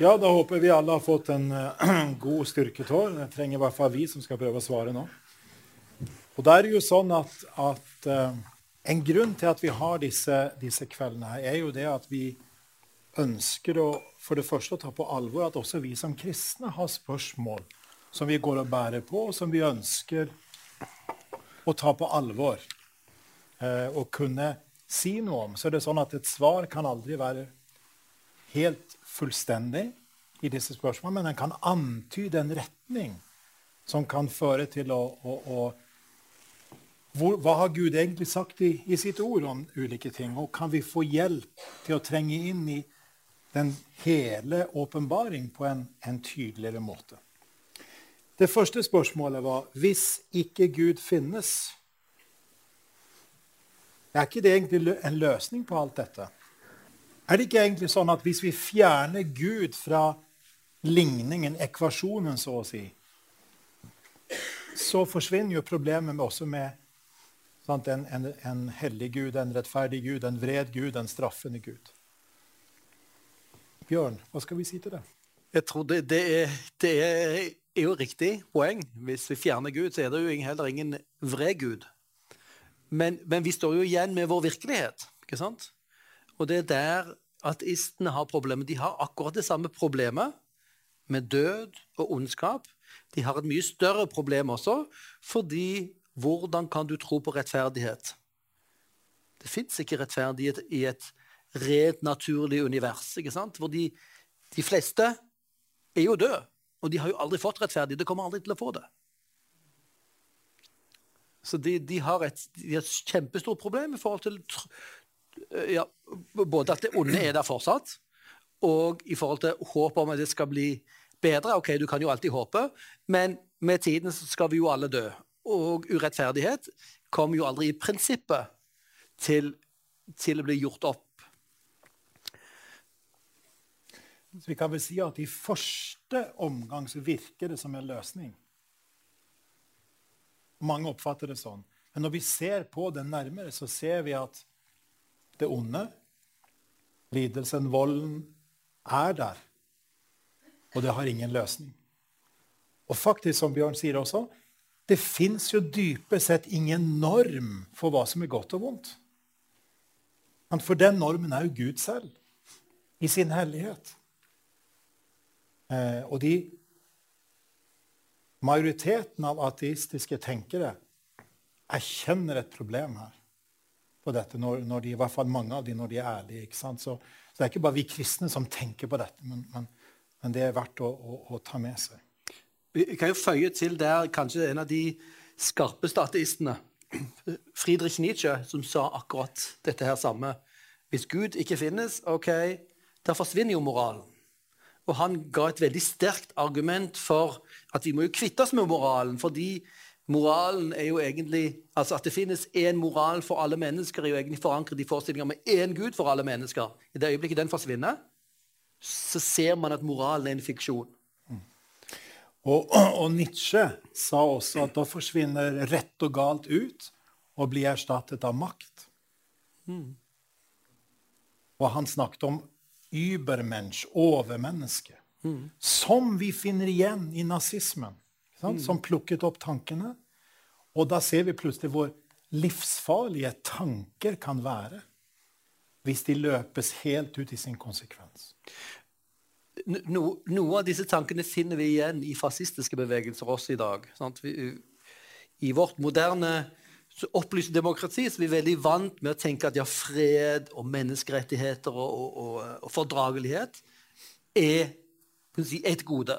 Ja, da håper vi alle har fått en uh, god styrketår. Det trenger i hvert fall vi som skal prøve å svare nå. Og da er det jo sånn at, at uh, En grunn til at vi har disse, disse, kveldene her, er jo det at vi ønsker å for det første å ta på alvor at også vi som kristne har spørsmål som vi går og bærer på, og som vi ønsker å ta på alvor uh, og kunne si noe om. Så er det sånn at et svar kan aldri være helt fullstendig i disse spørsmålene, men den kan antyde en retning som kan føre til å, å, å hvor, Hva har Gud egentlig sagt i, i, sitt ord om ulike ting? Og kan vi få hjelp til å trenge inn i den hele åpenbaring på en, en tydeligere måte? Det første spørsmålet var hvis ikke Gud finnes, er ikke det egentlig en løsning på alt dette? Er det ikke egentlig sånn at hvis vi fjerner Gud fra ligningen, ekvasjonen, så å si, så forsvinner jo problemet med også med sant, en, en, en, hellig Gud, en rettferdig Gud, en vred Gud, en straffende Gud? Bjørn, hva skal vi si til det? Jeg tror det, det, er, det er, jo riktig poeng. Hvis vi fjerner Gud, så er det jo heller ingen vred Gud. Men, men vi står jo igjen med vår virkelighet. ikke sant? Og det er der ateistene har problemer. De har akkurat det samme problemet med død og ondskap. De har et mye større problem også, fordi hvordan kan du tro på rettferdighet? Det fins ikke rettferdighet i et rent naturlig univers, ikke sant? hvor de, de fleste er jo døde. Og de har jo aldri fått rettferdighet. De kommer aldri til å få det. Så de, de, har et, de har et kjempestort problem i forhold til ja, både at det onde er der fortsatt, og i forhold til håp om at det skal bli bedre. Ok, du kan jo alltid håpe, men med tiden skal vi jo alle dø. Og urettferdighet kommer jo aldri i prinsippet til, til å bli gjort opp. Så vi kan vel si at i første omgang så virker det som en løsning. Mange oppfatter det sånn. Men når vi ser på det nærmere, så ser vi at det onde, lidelsen, volden, er der. Og det har ingen løsning. Og faktisk, som Bjørn sier også, det fins jo dypest sett ingen norm for hva som er godt og vondt. For den normen er jo Gud selv, i sin hellighet. Eh, og de majoriteten av ateistiske tenkere erkjenner et problem her på dette, når, når, de, i hvert fall mange av dem når de er ærlige. ikke sant? Så, så, det er ikke bare vi kristne som tenker på dette, men, men, men det er verdt å, å, å, ta med seg. Vi kan jo føye til der kanskje en av de skarpeste ateistene, Friedrich Nietzsche, som sa akkurat dette her samme. Hvis Gud ikke finnes, ok, da forsvinner jo moralen. Og han ga et veldig sterkt argument for at vi må jo kvitte oss med moralen. fordi Moralen er jo egentlig, altså At det finnes én moral for alle mennesker, er jo egentlig forankret i forestillinga med én Gud for alle mennesker. I det øyeblikket den forsvinner, så ser man at moralen er en fiksjon. Mm. Og, og, Nietzsche sa også at da forsvinner rett og galt ut og blir erstattet av makt. Mm. Og han snakket om übermensch, overmenneske, mm. som vi finner igjen i nazismen. Mm. Som plukket opp tankene. Og da ser vi plutselig hvor livsfarlige tanker kan være hvis de løpes helt ut i sin konsekvens. No, noe av disse tankene finner vi igjen i fascistiske bevegelser også i dag. Vi, I vårt moderne opplyste demokrati så er vi veldig vant med å tenke at ja, fred og menneskerettigheter og, og, og, og fordragelighet er si, et gode.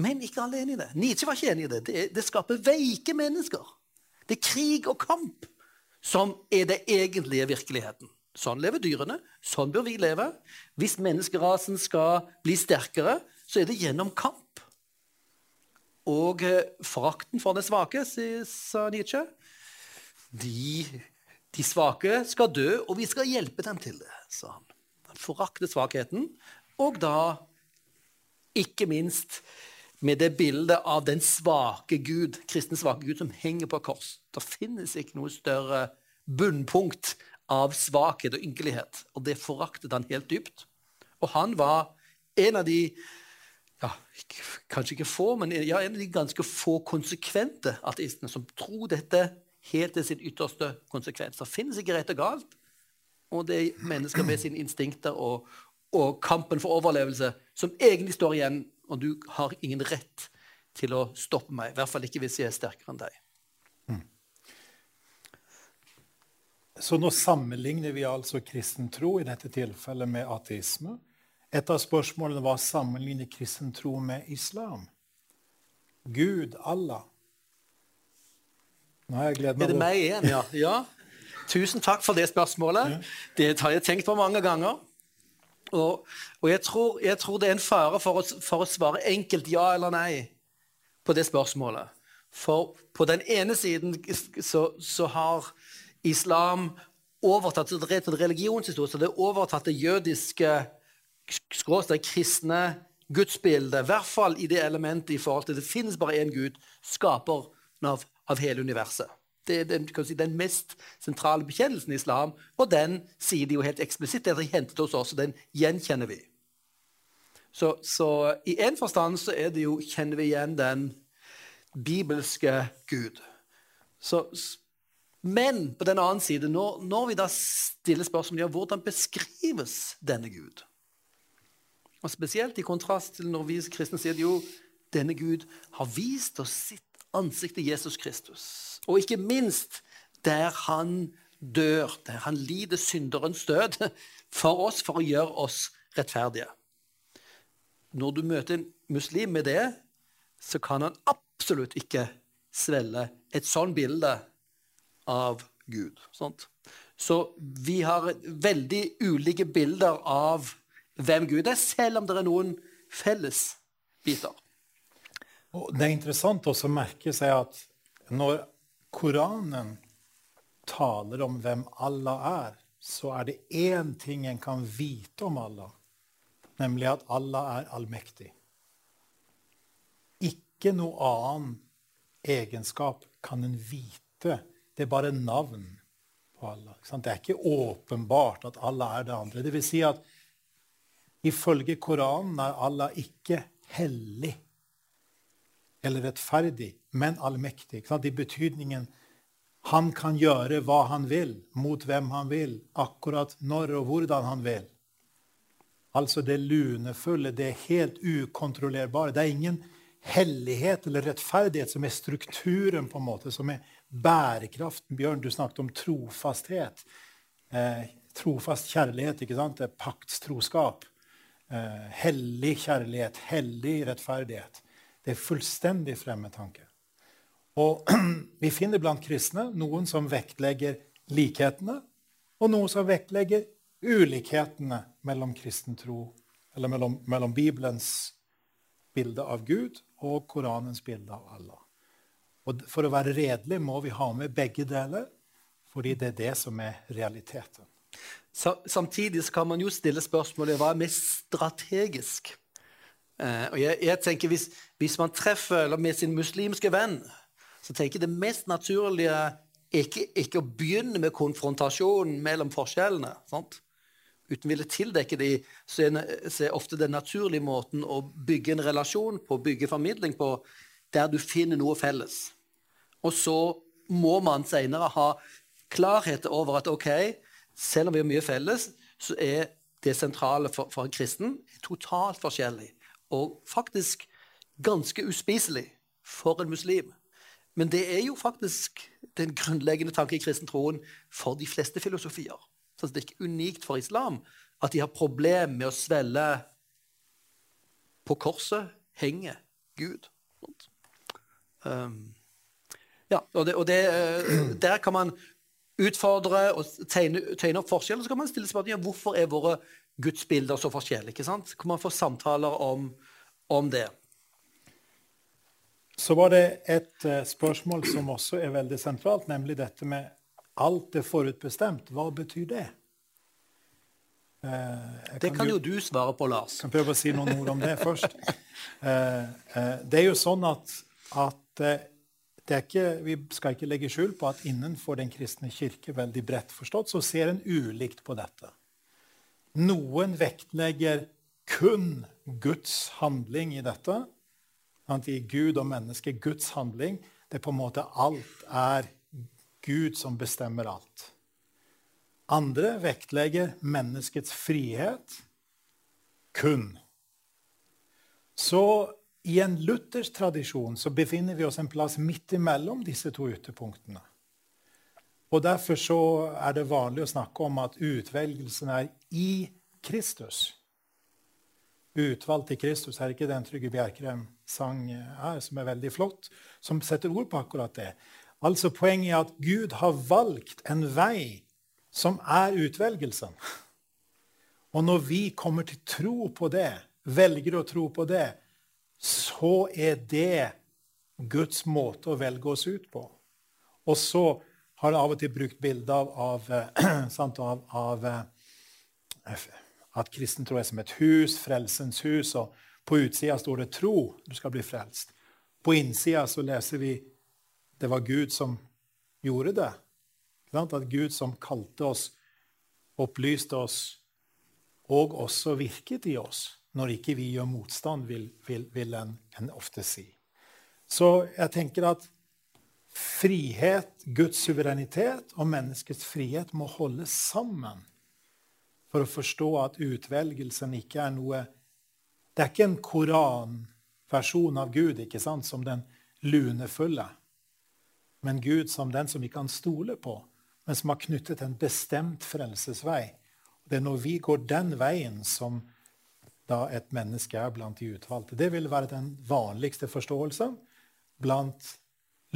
Men ikke enig i det. Nietzsche var ikke enig i det. Det, det skaper veike mennesker. Det er krig og kamp som er det egentlige virkeligheten. Sånn lever dyrene. Sånn bør vi leve. Hvis menneskerasen skal bli sterkere, så er det gjennom kamp. Og eh, forakten for det svake, sa Nietzsche de, de, svake skal dø, og vi skal hjelpe dem til det, sa han. Forakte svakheten, og da ikke minst med det bildet av den svake Gud, kristne svake Gud som henger på kors. Det finnes ikke noe større bunnpunkt av svakhet og ynkelighet. Og det foraktet han helt dypt. Og han var en av de ja, Kanskje ikke få, men ja, en av de ganske få konsekvente ateistene som tror dette helt til sin ytterste konsekvens. Det finnes ikke rett og galt. Og det er mennesker med sine instinkter og, og kampen for overlevelse som egentlig står igjen, og du har ingen rett til å stoppe meg. I hvert fall ikke hvis jeg er sterkere enn deg. Mm. Så nå sammenligner vi altså kristen tro i dette tilfellet med ateisme. Et av spørsmålene var sammenligne kristen tro med islam. Gud, Allah. Nå har jeg gledet meg. Er det meg igjen, ja? ja. Tusen takk for det spørsmålet. Det har jeg tenkt på mange ganger. Og, og jeg, tror, jeg, tror, det er en fare for å, for å, svare enkelt ja eller nei på det spørsmålet. For på den ene siden så, så har islam overtatt er et religionshistorie, så det er overtatt det jødiske skråstrek kristne gudsbildet. I hvert fall i det elementet i forhold til det finnes bare én gud, skaperen av av hele universet. Det er den, si, den, mest sentrale bekjennelsen i islam, og den sier de jo helt eksplisitt. Det er hentet hos oss, og den gjenkjenner vi. Så, så i en forstand så er det jo, kjenner vi igjen den bibelske Gud. Så, men på den annen side, når, når vi da stiller spørsmål ja, hvordan beskrives denne Gud? Og Spesielt i kontrast til når vi kristne sier jo denne Gud har vist oss sitt ansikt i Jesus Kristus. Og ikke minst der han dør, der han lider synderens død for oss for å gjøre oss rettferdige. Når du møter en muslim med det, så kan han absolutt ikke svelge et sånn bilde av Gud. Sant? Så vi har veldig ulike bilder av hvem Gud er, selv om det er noen felles biter. Og det er interessant også å merke seg at når Koranen taler om hvem Allah er, så er det én ting en kan vite om Allah, nemlig at Allah er allmektig. Ikke noe annen egenskap kan en vite. Det er bare navn på Allah. Det er ikke åpenbart at Allah er det andre. Det vil si at ifølge Koranen er Allah ikke hellig eller rettferdig, men allmektig. I betydningen han kan gjøre hva han vil, mot hvem han vil, akkurat når og hvordan han vil. Altså det lunefulle, det helt ukontrollerbare. Det er ingen hellighet eller rettferdighet som er strukturen, på en måte, som er bærekraften. Bjørn, du snakket om trofasthet. Eh, trofast kjærlighet, ikke sant? Det er paktstroskap. Eh, hellig kjærlighet, hellig rettferdighet. Det er fullstendig fremmed tanke. Og vi finner blant kristne noen som vektlegger likhetene, og noen som vektlegger ulikhetene mellom kristen tro, eller mellom, mellom Bibelens bilde av Gud og Koranens bilde av Allah. Og For å være redelig må vi ha med begge deler, fordi det er det som er realiteten. Samtidig kan man jo stille spørsmålet hva er mest strategisk. Eh, og jeg, jeg tenker hvis, hvis, man treffer med sin muslimske venn, så tenker jeg det mest naturlige ikke, ikke å begynne med konfrontasjonen mellom forskjellene. Sant? Uten ville tildekke de, så er ofte den naturlige måten å bygge en relasjon på, bygge formidling på, der du finner noe felles. Og så må man senere ha klarhet over at ok, selv om vi har mye felles, så er det sentrale for, for en kristen totalt forskjellig og faktisk ganske uspiselig for en muslim. Men det er jo faktisk den grunnleggende tanke i kristentroen for de fleste filosofier. Så det er ikke unikt for islam at de har problem med å svelle på korset henger Gud. Um, ja, og, det, og det, uh, der kan man utfordre og tegne, tegne opp forskjeller. Så kan man stille spørsmål ja, hvorfor er våre gudsbilder så forskjellige. Kan man få samtaler om, om det? Så var det et uh, spørsmål som også er veldig sentralt, nemlig dette med alt er forutbestemt. Hva betyr det? Kan det kan, jo du svare på, Lars. Jeg kan prøve å si noen ord om det først. Uh, det er jo sånn at, at ikke, vi skal ikke legge skjul på at innenfor den kristne kirke veldig bredt forstått, så ser en ulikt på dette. Noen vektlegger kun Guds handling i dette. I Gud og menneske, Guds handling. Det er på en måte alt er Gud som bestemmer alt. Andre vektlegger menneskets frihet kun. Så i en luthersk tradisjon så befinner vi oss en plass midt imellom disse to ytterpunktene. Og Derfor så er det vanlig å snakke om at utvelgelsen er i Kristus. Utvalgt i Kristus er ikke den Trygve Bjerkrem sang her, som er veldig flott, som setter ord på akkurat det. Altså Poenget er at Gud har valgt en vei som er utvelgelsen. Og når vi kommer til tro på det, velger å tro på det, så er det Guds måte å velge oss ut på. Og så har jeg av og til brukt bilde av, av, av, av, eh, at kristen tro er som et hus, frelsens hus. og På utsida står det 'tro', du skal bli frelst. På innsida så leser vi 'det var Gud som gjorde det'. At Gud som kalte oss, opplyste oss og også virket i oss når ikke vi gjør motstand, vil, vil, vil en, en, ofte si. Så jeg tenker at frihet, Guds suverenitet og menneskets frihet må holdes sammen for å forstå at utvelgelsen ikke er noe Det er ikke en koranversjon av Gud ikke sant, som den lunefulle, men Gud som den som vi kan stole på, men som har knyttet en bestemt frelsesvei. Det er når vi går den veien, som da et menneske er blant de utvalgte. Det vil være den vanligste forståelsen blant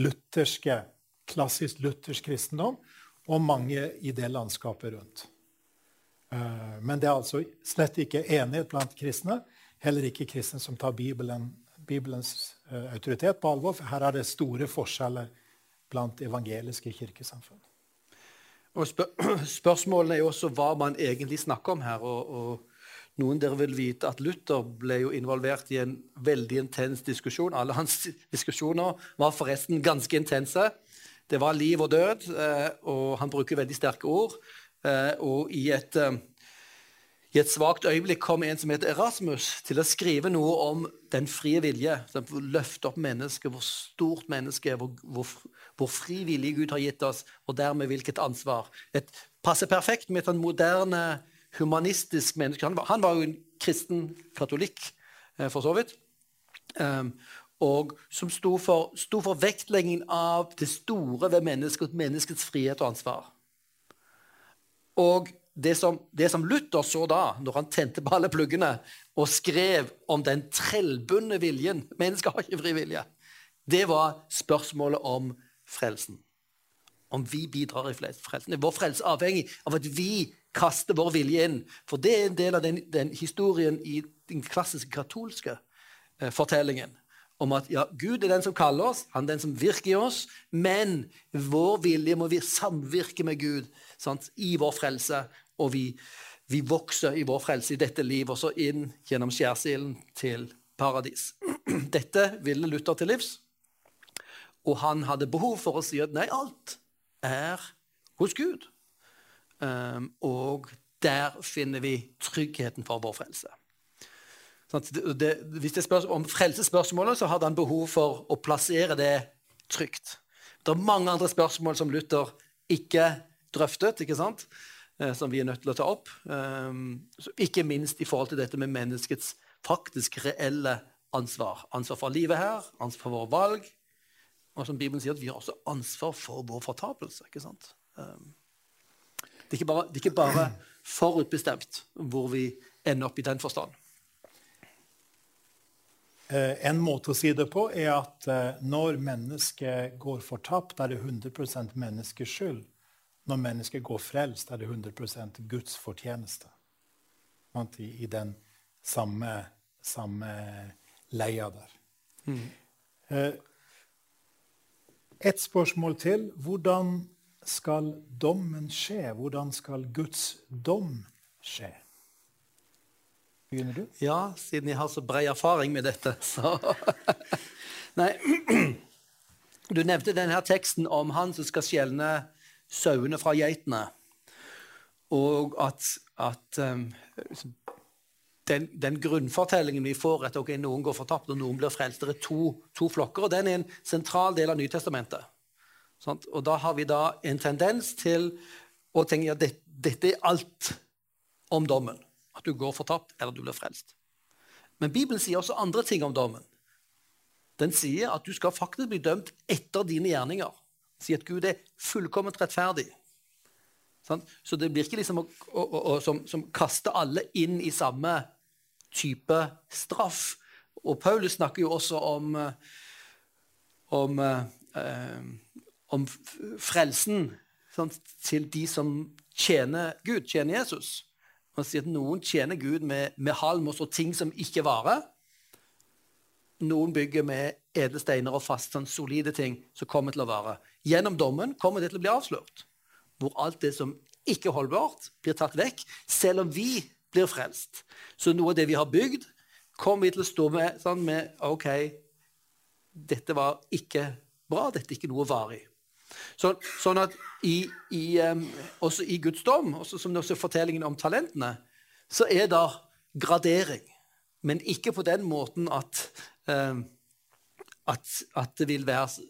lutherske, klassisk luthersk kristendom og mange i det landskapet rundt. Eh, men det er altså slett ikke enighet blant kristne, heller ikke kristne som tar Bibelen, Bibelens uh, autoritet på alvor, for her er det store forskjeller blant evangeliske kirkesamfunn. Og spør spørsmålene er jo også hva man egentlig snakker om her. og, og noen dere vil vite at Luther ble jo involvert i en veldig intens diskusjon. Alle hans diskusjoner var forresten ganske intense. Det var liv og død, eh, og han bruker veldig sterke ord. Eh, og i et, i et svakt øyeblikk kom en som heter Erasmus, til å skrive noe om den frie vilje. Løfte opp mennesket, hvor stort mennesket er, hvor, hvor, hvor fri vilje Gud har gitt oss, og dermed hvilket ansvar. Et passer perfekt med et moderne humanistisk menneske. Han var, han var jo en kristen katolikk, eh, for så vidt. Um, og som sto for, sto for, vektleggingen av det store ved mennesket, menneskets frihet og ansvar. Og det som, det som, Luther så da, når han tente på alle pluggene og skrev om den trellbundne viljen Mennesket har ikke fri vilje. Det var spørsmålet om frelsen. Om vi bidrar i frelsen. Er vår frelse avhengig av at vi kaster vår vilje inn. For det er en del av den, den historien i den klassiske katolske eh, fortellingen. Om at ja, Gud er den som kaller oss, han er den som virker i oss, men vår vilje må vi samvirke med Gud sant, i vår frelse. Og vi, vi, vokser i vår frelse i dette livet, og så inn gjennom skjærsilden til paradis. Dette ville Luther til livs, og han hadde behov for å si at nei, alt er hos Gud. Um, og der finner vi tryggheten for vår frelse. Sånn det, det, hvis det spørs om frelsesspørsmålet, så hadde han behov for å plassere det trygt. Det er mange andre spørsmål som Luther ikke drøftet, ikke sant? Eh, som vi er nødt til å ta opp. Um, ikke minst i forhold til dette med menneskets faktisk reelle ansvar. Ansvar for livet her, ansvar for våre valg. Og som Bibelen sier, at vi har også ansvar for vår fortapelse. ikke sant? Um, det er ikke bare, det er ikke bare forutbestemt hvor vi ender opp i den forstand. Eh, en måte å si det på er at eh, når mennesket går fortapt, er det 100 menneskers skyld. Når mennesket går frelst, er det 100% Guds fortjeneste. I, i den samme, samme leia der. Mm. Eh, et spørsmål til. Hvordan skal dommen skje? Hvordan skal Guds dom skje? Begynner du? Ja, siden jeg har så bred erfaring med dette, så Nei. Du nevnte denne teksten om han som skal skjelne sauene fra geitene. Og at, at um, den, den, grunnfortellingen vi får at okay, noen går fortapt og noen blir frelst, det er to, to, flokker, og den er en sentral del av Nytestamentet. Sånn? Og da har vi da en tendens til å tenke at det, dette er alt om dommen. At du går fortapt, eller du blir frelst. Men Bibelen sier også andre ting om dommen. Den sier at du skal faktisk bli dømt etter dine gjerninger. Sier at Gud er fullkomment rettferdig. Så det blir ikke liksom å, å, å, som, som kaster alle inn i samme type straff. Og Paulus snakker jo også om, om, eh, om frelsen sånn, til de som tjener Gud, tjener Jesus. Han sier at noen tjener Gud med, med halm og ting som ikke varer. Noen bygger med edelsteiner og fast, sånn solide ting som kommer til å vare. Gjennom dommen kommer det til å bli avslørt. Hvor alt det som ikke er holdbart, blir tatt vekk, selv om vi blir frelst. Så noe av det vi har bygd, kommer vi til å stå med, sånn med OK, dette var ikke bra, dette er ikke noe varig. Så, sånn at i, i, um, også i Guds dom, også som også fortellingen om talentene, så er det gradering. Men ikke på den måten at, um, at, at det vil være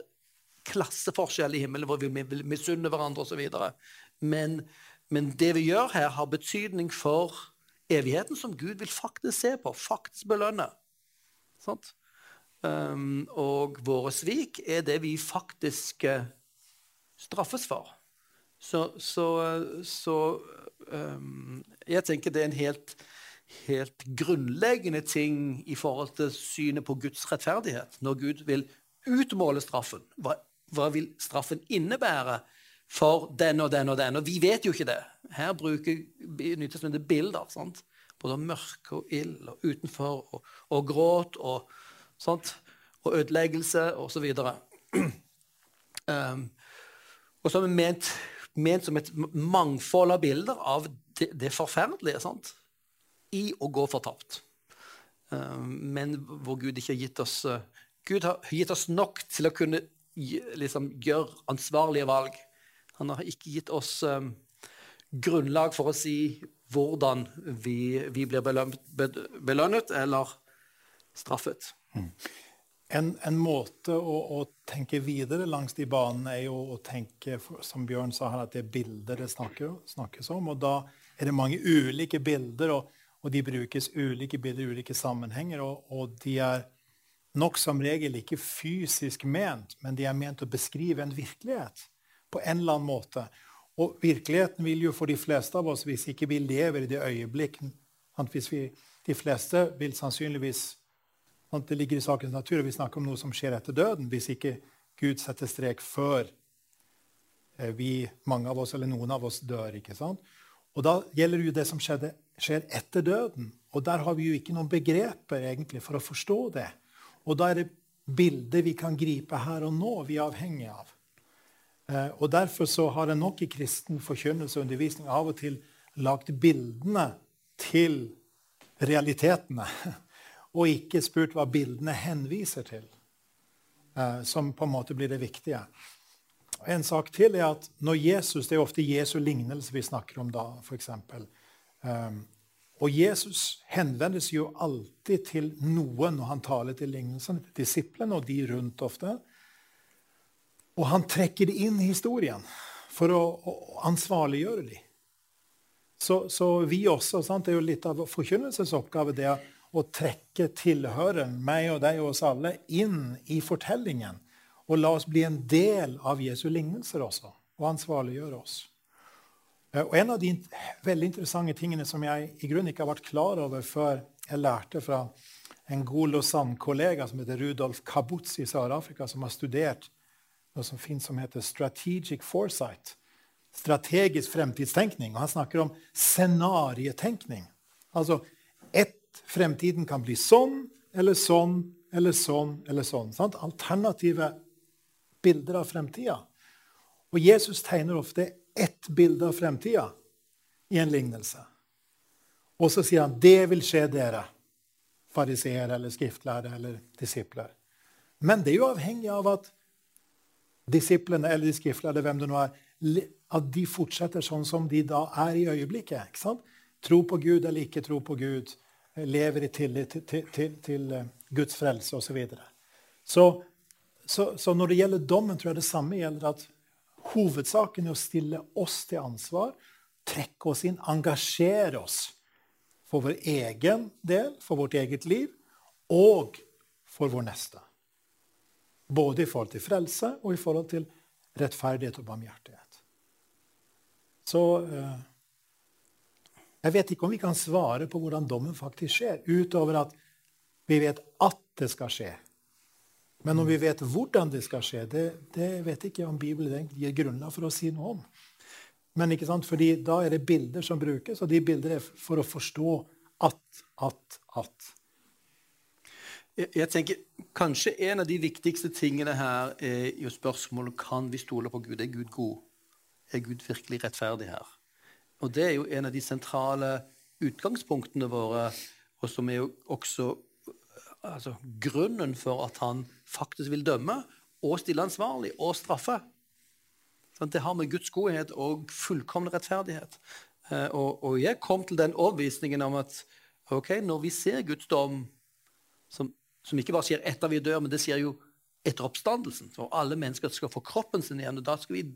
klasseforskjell i himmelen hvor vi vil misunne hverandre osv. Men, men det vi gjør her, har betydning for evigheten, som Gud vil faktisk se på, faktisk belønne. Um, og våre svik er det vi faktisk uh, straffes for. Så, så, så um, jeg tenker det er en helt, helt, grunnleggende ting i forhold til synet på Guds rettferdighet. Når Gud vil utmåle straffen, hva, hva vil straffen innebære for den og den og den? Og vi vet jo ikke det. Her bruker Nytestamentet bilder. sant? Både mørke og ild og utenfor og, og gråt og, sant? og ødeleggelse osv. Um, og som er ment, ment, som et mangfold av bilder av det, det forferdelige sant? i å gå fortapt. Um, men hvor Gud ikke har gitt oss uh, Gud har gitt oss nok til å kunne liksom, gjør ansvarlige valg. Han har ikke gitt oss um, grunnlag for å si hvordan vi, vi blir belønnet, belønnet, eller straffet. Mm. En, en måte å, å, tenke videre langs de banene er jo å tenke som Bjørn sa her, at det er bilder det snakker, snakkes om. og Da er det mange ulike bilder, og, og de brukes ulike bilder i ulike sammenhenger. Og, og de er nok som regel ikke fysisk ment, men de er ment å beskrive en virkelighet på en eller annen måte. Og virkeligheten vil jo for de fleste av oss, hvis ikke vi lever i det øyeblikk hvis vi, De fleste vil sannsynligvis det ligger i sakens natur. og Vi snakker om noe som skjer etter døden, hvis ikke Gud setter strek før eh, vi, mange av oss eller noen av oss dør. ikke sant? Og Da gjelder jo det som skjedde, skjer etter døden. Og der har vi jo ikke noen begreper egentlig for å forstå det. Og da er det bilder vi kan gripe her og nå, vi er avhengig av. Eh, og Derfor så har en nok i kristen forkynnelse og undervisning av og til lagt bildene til realitetene. og ikke spurt hva bildene henviser til, eh, som på en måte blir det viktige. En sak til er at når Jesus, Det er ofte Jesu lignelse vi snakker om da, f.eks. Og Jesus henvender seg jo alltid til noen når han taler til lignelsen, til disiplene og de rundt ofte. Og han trekker det inn i historien for å, å ansvarliggjøre dem. Så, så, vi også sant? Det er jo litt av forkynnelsesoppgave det å trekke tilhøren, meg og deg og oss alle, inn i fortellingen. Og la oss bli en del av Jesu lignelser også, og ansvarliggjøre oss. Eh, og En av de veldig interessante tingene som jeg i grunnen ikke har vært klar over før jeg lærte fra en god Lausanne-kollega som heter Rudolf Kabutz i Sør-Afrika, som har studert noe som finnes som heter strategic foresight. Strategisk fremtidstenkning. Og han snakker om scenarietenkning. Altså ett fremtiden kan bli sånn eller sånn eller sånn eller sånn. Sant? Alternative bilder av fremtida. Og Jesus tegner ofte ett bilde av fremtida i en lignelse. Og så sier han det vil skje dere, fariseere eller skriftlærere eller disipler. Men det er jo avhengig av at disiplene eller de skriftlærde, hvem det nå er, at de fortsetter sånn som de da er i øyeblikket. ikke sant? Tro på Gud eller ikke tro på Gud. lever i tillit til, til, til, til eh, Guds frelse osv. Så, så, så, så når det gjelder dommen, tror jeg det samme gjelder at hovedsaken er å stille oss til ansvar, trekke oss inn, engasjere oss for vår egen del, for vårt eget liv, og for vår neste. Både i forhold til frelse og i forhold til rettferdighet og barmhjertighet. Så eh, jeg vet ikke om vi kan svare på hvordan dommen faktisk skjer, utover at vi vet at det skal skje. Men om vi vet hvordan det skal skje, det, det vet ikke om Bibelen gir grunnlag for å si noe om. Men ikke sant? Fordi da er det bilder som brukes, og de bilder er for å forstå at, at, at. Jeg, jeg tenker Kanskje en av de viktigste tingene her er jo spørsmålet kan vi stole på Gud. Er Gud god? Er Gud virkelig rettferdig her? Og det er jo en av de sentrale utgangspunktene våre, og som er jo også altså, grunnen for at han faktisk vil dømme og stille ansvarlig og straffe. Sånn, det har med Guds godhet og fullkomne rettferdighet. Eh, og, og jeg kom til den overbevisningen om at okay, når vi ser Guds dom, som, som ikke bare skjer etter vi dør, men det skjer jo etter oppstandelsen, og alle mennesker skal få kroppen sin igjen, og da skal vi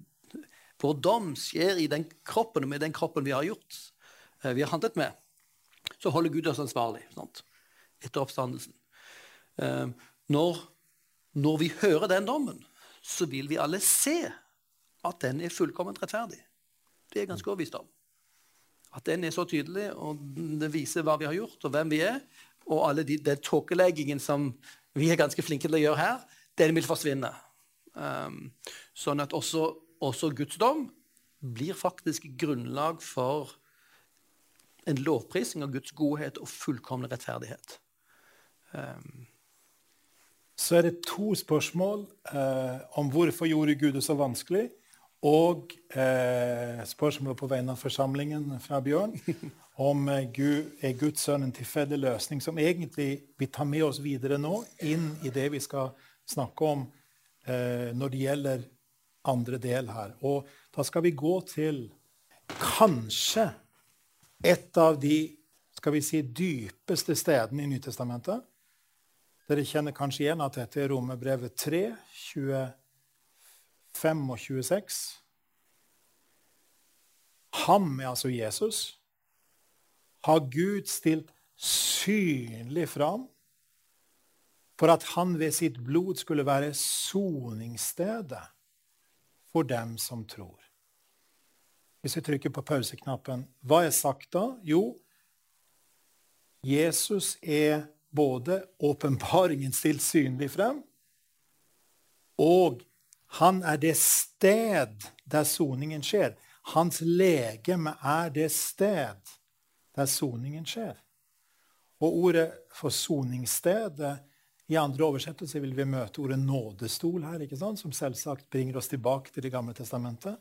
vår dom skjer i den kroppen og med den kroppen vi har gjort, eh, vi har handlet med. Så holder Gud oss ansvarlig sant? etter oppstandelsen. Eh, når, når, vi hører den dommen, så vil vi alle se at den er fullkomment rettferdig. Det er jeg ganske overbevist om. At den er så tydelig, og det viser hva vi har gjort, og hvem vi er. Og alle de, den tåkeleggingen som vi er ganske flinke til å gjøre her, den vil forsvinne. Um, sånn at også, også Guds dom blir faktisk grunnlag for en lovprising av Guds godhet og fullkomne rettferdighet. Um, så er det to spørsmål eh, om hvorfor gjorde Gud det så vanskelig, og eh, spørsmålet på vegne av forsamlingen fra Bjørn om eh, Gud, er Guds sønn en tilfeldig løsning, som egentlig vi tar med oss videre nå inn i det vi skal snakke om eh, når det gjelder andre del her. Og da skal vi gå til kanskje et av de skal vi si, dypeste stedene i Nytestamentet dere kjenner kanskje igjen at dette er Romerbrevet 3, 25 og 26. Ham er altså Jesus. Har Gud stilt synlig fram for at han ved sitt blod skulle være soningsstedet for dem som tror. Hvis vi trykker på pauseknappen, hva er sagt da? Jo, Jesus er både åpenbaringen stilt synlig frem, og han er det sted der soningen skjer. Hans legeme er det sted der soningen skjer. Og ordet for soningssted I andre oversettelser vil vi møte ordet nådestol her, som selvsagt bringer oss tilbake til Det gamle testamentet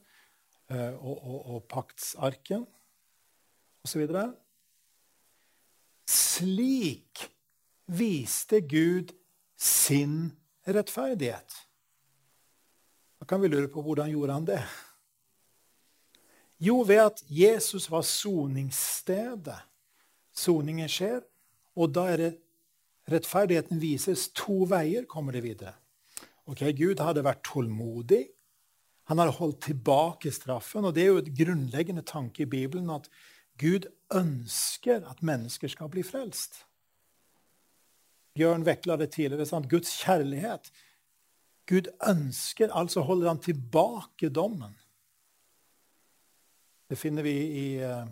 eh, og, og, og paktsarken osv. Slik viste Gud sin rettferdighet. Da kan vi lure på hvordan gjorde han det? Jo, ved at Jesus var soningsstedet. Soningen skjer, og da er det rettferdigheten vises to veier, kommer det videre. Ok, Gud hadde vært tålmodig. Han hadde holdt tilbake straffen. Og det er jo et grunnleggende tanke i Bibelen at Gud ønsker at mennesker skal bli frelst. Bjørn vekla det tidligere. Sant? Guds kjærlighet. Gud ønsker, altså holder han tilbake dommen. Det finner vi i uh,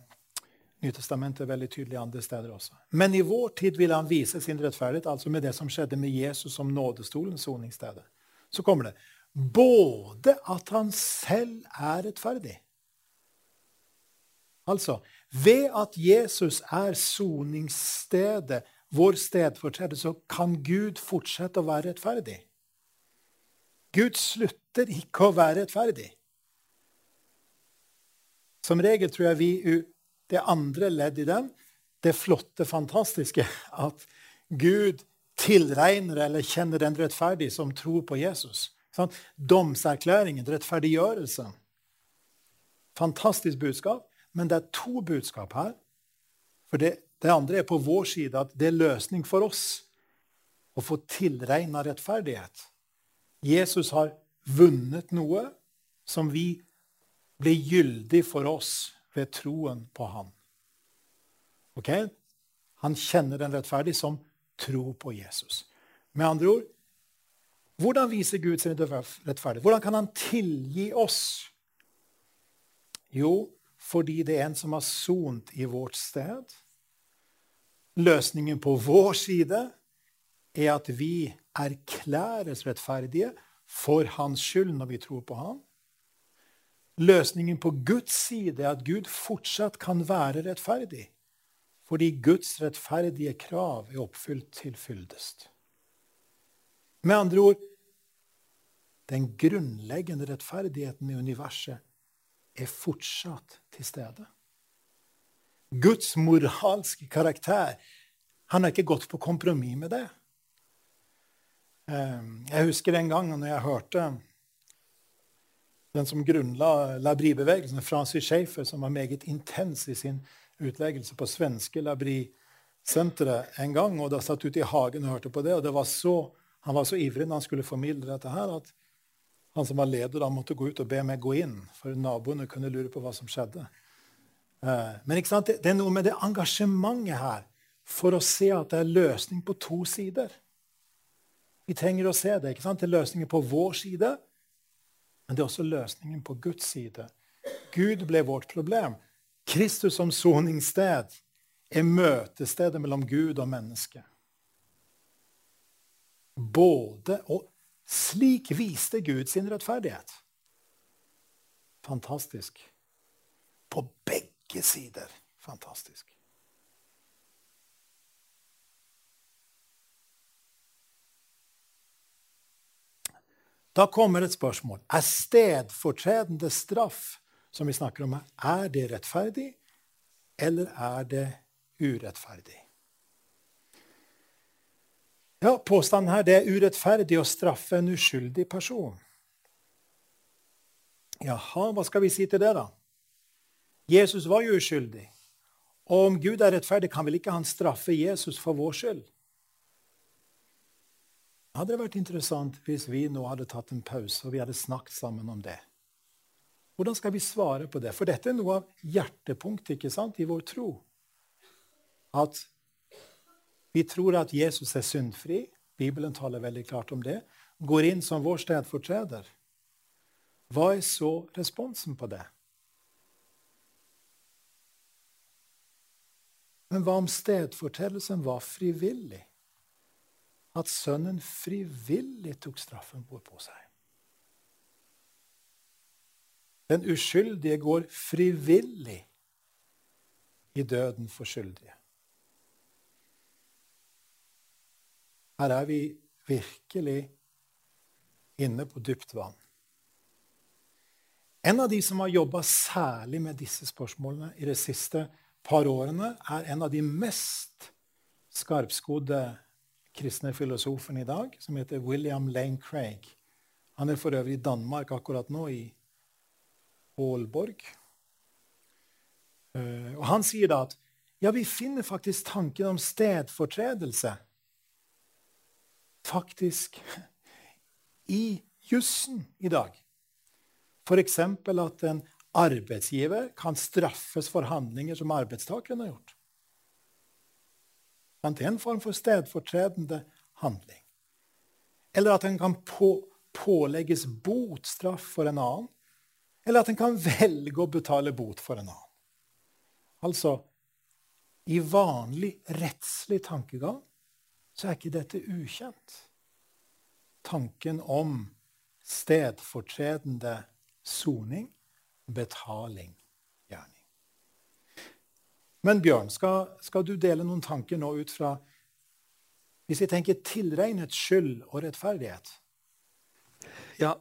Nytestamentet veldig tydelig andre steder også. Men i vår tid vil han vise sin rettferdighet, altså med det som skjedde med Jesus som nådestolen, soningssted. Så kommer det både at han selv er rettferdig Altså, ved at Jesus er soningsstedet vår stedfortreder, så kan Gud fortsette å være rettferdig. Gud slutter ikke å være rettferdig. Som regel tror jeg vi det andre ledd i den, det flotte, fantastiske, at Gud tilregner eller kjenner den rettferdige som tror på Jesus. Sånn? Domserklæringen, rettferdiggjørelsen. Fantastisk budskap. Men det er to budskap her. For det det andre er på vår side at det er løsning for oss å få tilregna rettferdighet. Jesus har vunnet noe som vi blir gyldig for oss ved troen på han. Ok? Han kjenner den rettferdige som tro på Jesus. Med andre ord hvordan viser Gud sin rettferdighet? Hvordan kan han tilgi oss? Jo, fordi det er en som har sont i vårt sted. Løsningen på vår side er at vi erklæres rettferdige for hans skyld når vi tror på ham. Løsningen på Guds side er at Gud fortsatt kan være rettferdig, fordi Guds rettferdige krav er oppfylt til fyldest. Med andre ord den grunnleggende rettferdigheten i universet er fortsatt til stede. Guds moralske karakter han har ikke gått på kompromiss med det. Eh, jeg husker en gang når jeg hørte den som grunnla Labri-bevegelsen, Francis Schaefer, som var meget intens i sin utleggelse på svenske Labri-senteret en gang. og Da satt ute i hagen og hørte på det. og det var så, Han var så ivrig når han skulle formidle dette her, at han som var leder, da måtte gå ut og be meg gå inn, for naboene kunne lure på hva som skjedde. Eh, men det er noe med det engasjementet her for å se at det er løsning på to sider. Vi trenger å se det. ikke sant? Det er løsninger på vår side, men det er også løsningen på Guds side. Gud ble vårt problem. Kristus som soningssted er møtestedet mellom Gud og menneske. Både og slik viste Gud sin rettferdighet. Fantastisk. På begge sider. Fantastisk. Da kommer et spørsmål. Er stedfortredende straff, som vi snakker om er det rettferdig, eller er det urettferdig? Ja, Påstanden her det er urettferdig å straffe en uskyldig person. Jaha, hva skal vi si til det, da? Jesus var jo uskyldig. Og om Gud er rettferdig, kan vel ikke han straffe Jesus for vår skyld? Hadde det vært interessant hvis vi nå hadde tatt en pause og vi hadde snakket sammen om det? Hvordan skal vi svare på det? For dette er noe av hjertepunktet ikke sant, i vår tro. At vi tror at Jesus er syndfri. Bibelen taler veldig klart om det. Går inn som vår stedfortreder. Hva er så responsen på det? Men hva om stedfortredelsen var frivillig? at sønnen frivillig tok straffen på seg. Den uskyldige går frivillig i døden for skyldige. Her er vi virkelig inne på dypt vann. En av de som har jobba særlig med disse spørsmålene i det siste par årene, er en av de mest skarpskodde kristne filosofene i dag, som heter William Lane Craig. Han er for øvrig i Danmark akkurat nå, i Aalborg. Eh, og Han sier da at ja, vi finner faktisk tanken om stedfortredelse faktisk i jussen i dag. F.eks. at en arbeidsgiver kan straffes for handlinger som arbeidstakeren har gjort. Det er en form for stedfortredende handling. Eller at en kan på, pålegges botstraff for en annen. Eller at en kan velge å betale bot for en annen. Altså i vanlig rettslig tankegang så er ikke dette ukjent. Tanken om stedfortredende soning, betaling. Men Bjørn, skal, skal, du dele noen tanker nå ut fra Hvis vi tenker tilregnet skyld og rettferdighet? Ja,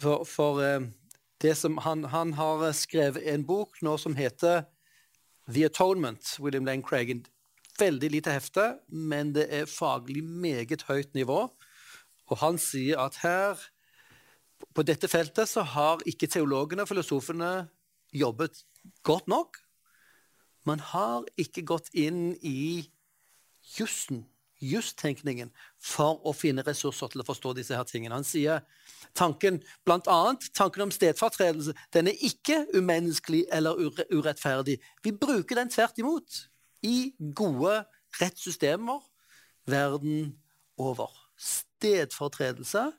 for, for eh, det som han, han, har skrevet en bok nå som heter The Atonement, William Lane Craig. Veldig lite hefte, men det er faglig meget høyt nivå. Og han sier at her, på dette feltet, så har ikke teologene og filosofene jobbet godt nok. Man har ikke gått inn i jussen, justenkningen, for å finne ressurser til å forstå disse her tingene. Han sier tanken, blant annet, tanken om stedfortredelse den er ikke umenneskelig eller urettferdig. Vi bruker den tvert imot i gode rettssystemer verden over. Stedfortredelse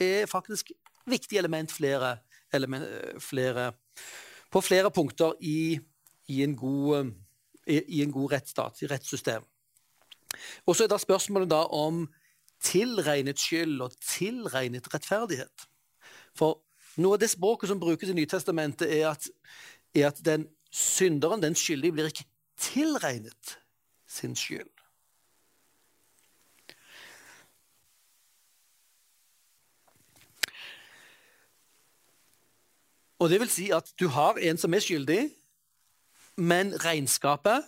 er faktisk viktig element, flere, element flere, på flere punkter i i en god, i en god rettsstat, i rettssystem. Og så er da spørsmålet da om tilregnet skyld og tilregnet rettferdighet. For noe av det språket som brukes i Nytestamentet, er at, er at den synderen, den skyldige, blir ikke tilregnet sin skyld. Og det vil si at du har en som er skyldig, men regnskapet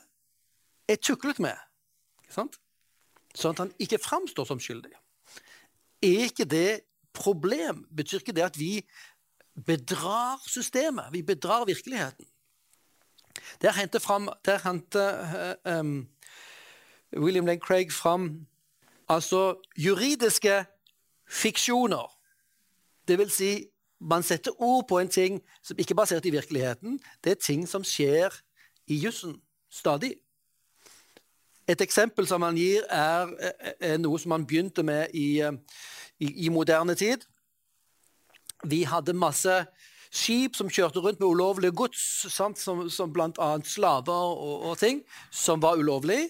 er tuklet med. Sånn at han ikke framstår som skyldig. Er ikke det problem? Betyr ikke det at vi bedrar systemet? Vi bedrar virkeligheten? Der henter, fram, der henter um, William Lane Craig fram altså juridiske fiksjoner. Det vil si, man setter ord på en ting som ikke er basert i virkeligheten. Det er ting som skjer i jussen stadig. Et eksempel som han gir, er, er noe som han begynte med i, i, i moderne tid. Vi hadde masse skip som kjørte rundt med ulovlig gods, sant, som, som bl.a. slaver og, og, ting, som var ulovlig.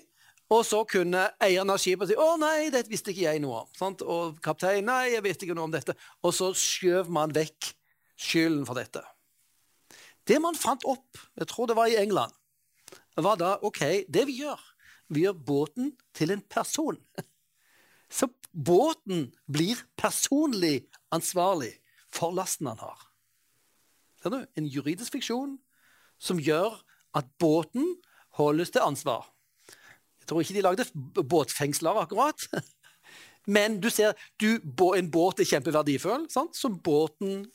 Og så kunne eieren av skipet si 'Å nei, dette visste ikke jeg noe om'. Sant? Og kapteinen 'Nei, jeg visste ikke noe om dette'. Og så skjøv man vekk skylden for dette. Det man fant opp, jeg tror det var i England, var da OK, det vi gjør Vi gjør båten til en person. Så båten blir personlig ansvarlig for lasten han har. Ser du? En juridisk fiksjon som gjør at båten holdes til ansvar. Tror ikke de lagde båtfengsler, akkurat. Men du ser, du, en båt er kjempeverdifull, sant? så båten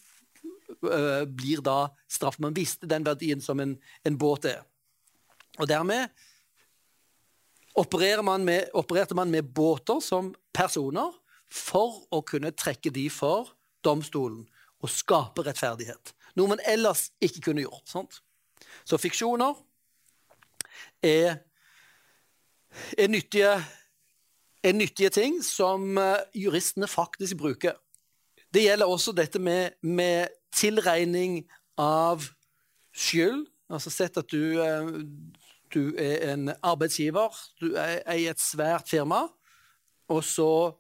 blir da straff. Man visste den verdien som en, en båt er. Og dermed man med, opererte man med båter som personer for å kunne trekke de for domstolen og skape rettferdighet. Noe man ellers ikke kunne gjort. Sant? Så fiksjoner er, er, nyttige, er nyttige ting som eh, juristene faktisk bruker. Det gjelder også dette med, med tilregning av skyld. Altså sett at du, eh, du er en arbeidsgiver, du er i et svært firma, og så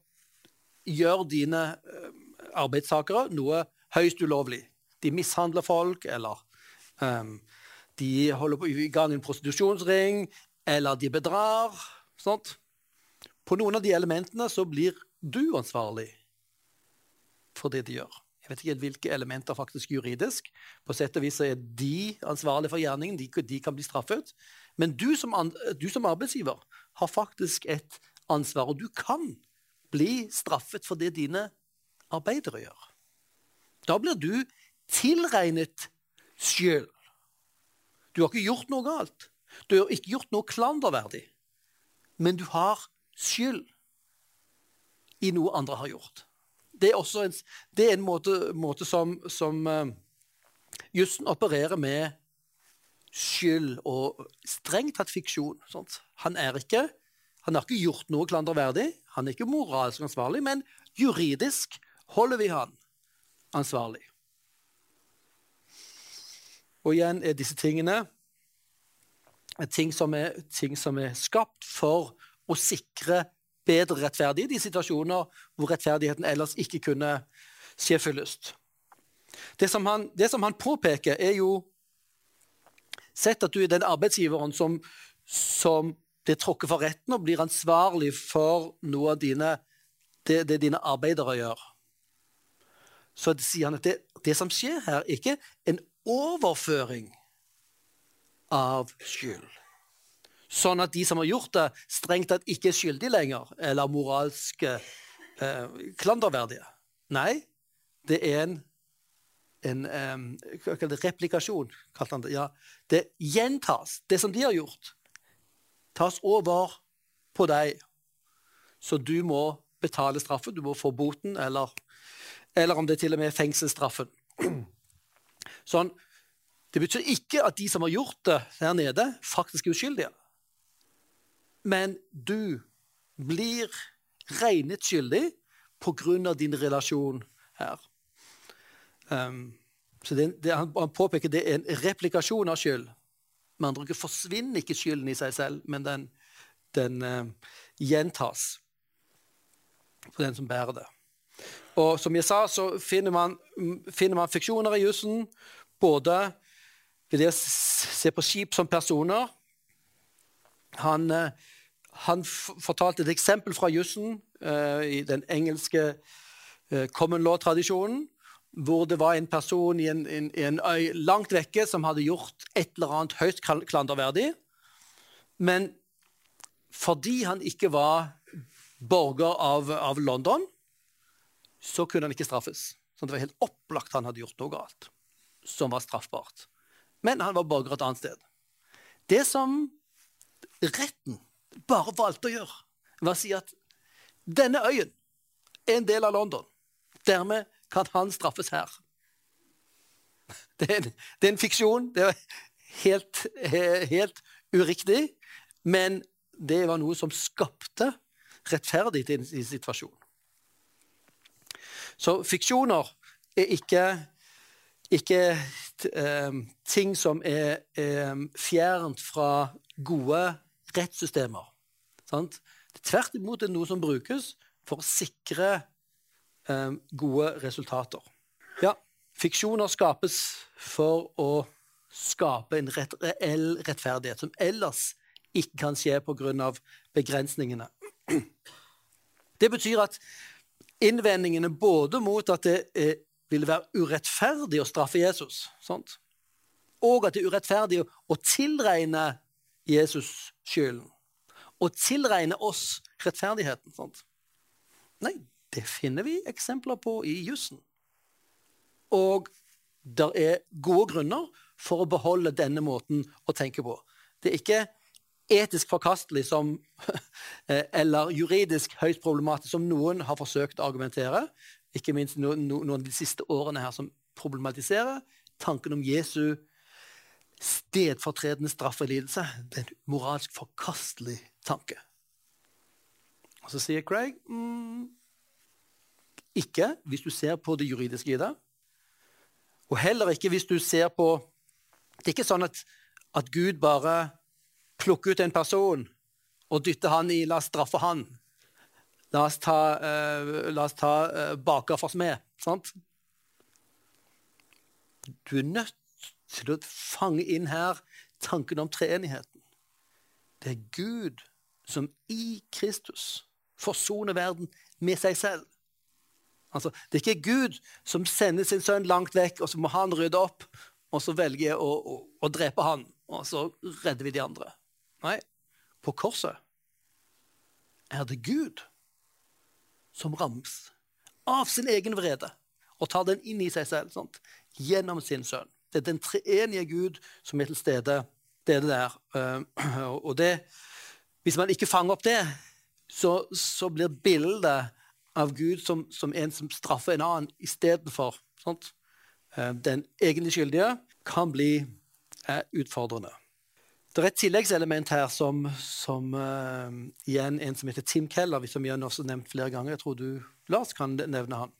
gjør dine eh, arbeidstakere noe høyst ulovlig. De mishandler folk, eller um, de holder på i gang en prostitusjonsring, eller de bedrar. Sånt. På noen av de elementene så blir du ansvarlig for det de gjør. Jeg vet ikke hvilke elementer faktisk juridisk. På sett og vis er de ansvarlige for gjerningen. De, de kan bli straffet. Men du som, du som, arbeidsgiver har faktisk et ansvar, og du kan bli straffet for det dine arbeidere gjør. Da blir du tilregnet skyld. Du har ikke gjort noe galt. Du har ikke gjort noe klanderverdig. Men du har skyld i noe andre har gjort det er også en, er en måte, måte, som, som uh, jussen opererer med skyld og strengt tatt fiksjon. Sånt. Han, er ikke, han har ikke gjort noe klanderverdig, han er ikke moralsk ansvarlig, men juridisk holder vi han ansvarlig. Og igjen er disse tingene ting som er, ting som er skapt for å sikre bedre rettferdighet i situasjoner hvor rettferdigheten ellers ikke kunne skje fyllest. Det som han, det som han påpeker, er jo Sett at du er den arbeidsgiveren som, som det tråkker for retten og blir ansvarlig for noe av dine, det, det dine arbeidere gjør. Så sier han at det, det som skjer her, er ikke en overføring av skyld sånn at de som har gjort det, strengt tatt ikke er skyldige lenger, eller moralsk eh, klanderverdige. Nei, det er en, en um, det, replikasjon, kalte han det. Ja, det gjentas. Det som de har gjort, tas over på deg. Så du må betale straffen. Du må få boten, eller, eller om det til og med er fengselsstraffen. Sånn, det betyr ikke at de som har gjort det der nede, faktisk er uskyldige. Men du blir regnet skyldig pga. din relasjon her. Um, så det, det, han, påpeker det er en replikasjon av skyld. Med andre ord forsvinner ikke skylden i seg selv, men den, den uh, gjentas på den som bærer det. Og som jeg sa, så finner man, finner man fiksjoner i jussen. Både ved det å se på skip som personer. Han, uh, han fortalte et eksempel fra jussen uh, i den engelske uh, common law-tradisjonen hvor det var en person i en, en, en, øy langt vekke som hadde gjort et eller annet høyst klanderverdig. Men fordi han ikke var borger av, av, London, så kunne han ikke straffes. Så det var helt opplagt han hadde gjort noe galt som var straffbart. Men han var borger et annet sted. Det som retten bare valgte å gjøre, var å si at denne øyen er en del av London. Dermed kan han straffes her. Det er en, det er en fiksjon. Det er helt, helt, uriktig. Men det var noe som skapte rettferdig i, i situasjonen. Så fiksjoner er ikke, ikke eh, ting som er eh, fjernt fra gode rettssystemer. Sant? Tvert imot er det noe som brukes for å sikre eh, gode resultater. Ja, fiksjoner skapes for å skape en rett, reell rettferdighet som ellers ikke kan skje pga. begrensningene. Det betyr at innvendingene både mot at det eh, vil være urettferdig å straffe Jesus, sant? og at det er urettferdig å tilregne Jesus skylden, og tilregne oss rettferdigheten. Sant? Nei, det finner vi eksempler på i jussen. Og det er gode grunner for å beholde denne måten å tenke på. Det er ikke etisk forkastelig som, eller juridisk høyst problematisk, som noen har forsøkt å argumentere. Ikke minst noen, noen av de siste årene her som problematiserer tanken om Jesu stedfortredende straff og lidelse. Det er en moralsk forkastelig tanke. Og så sier Craig mm, ikke hvis du ser på det juridiske i det. Og heller ikke hvis du ser på Det er ikke sånn at, at Gud bare plukker ut en person og dytter han i 'la oss straffe han'. La oss ta, uh, la oss ta uh, baker med. Sant? Du er nødt til å fange inn her tanken om treenigheten. Det er Gud som i Kristus forsoner verden med seg selv. Altså, det er ikke Gud som sender sin sønn langt vekk, og så må han rydde opp, og så velger jeg å, å, å drepe han, og så redder vi de andre. Nei, på korset er det Gud som rammes av sin egen vrede og tar den inn i seg selv sant? gjennom sin sønn. Det er den treenige Gud som er til stede. Det er det der. Eh, og det, hvis man ikke fanger opp det, så, så blir bildet av Gud som, som en som straffer en annen istedenfor. Eh, den egentlig skyldige kan bli eh, utfordrende. Det er et tilleggselement her som, som uh, igjen en som heter Tim Keller, som vi har også nevnt flere ganger. Jeg tror du, Lars, kan nevne han.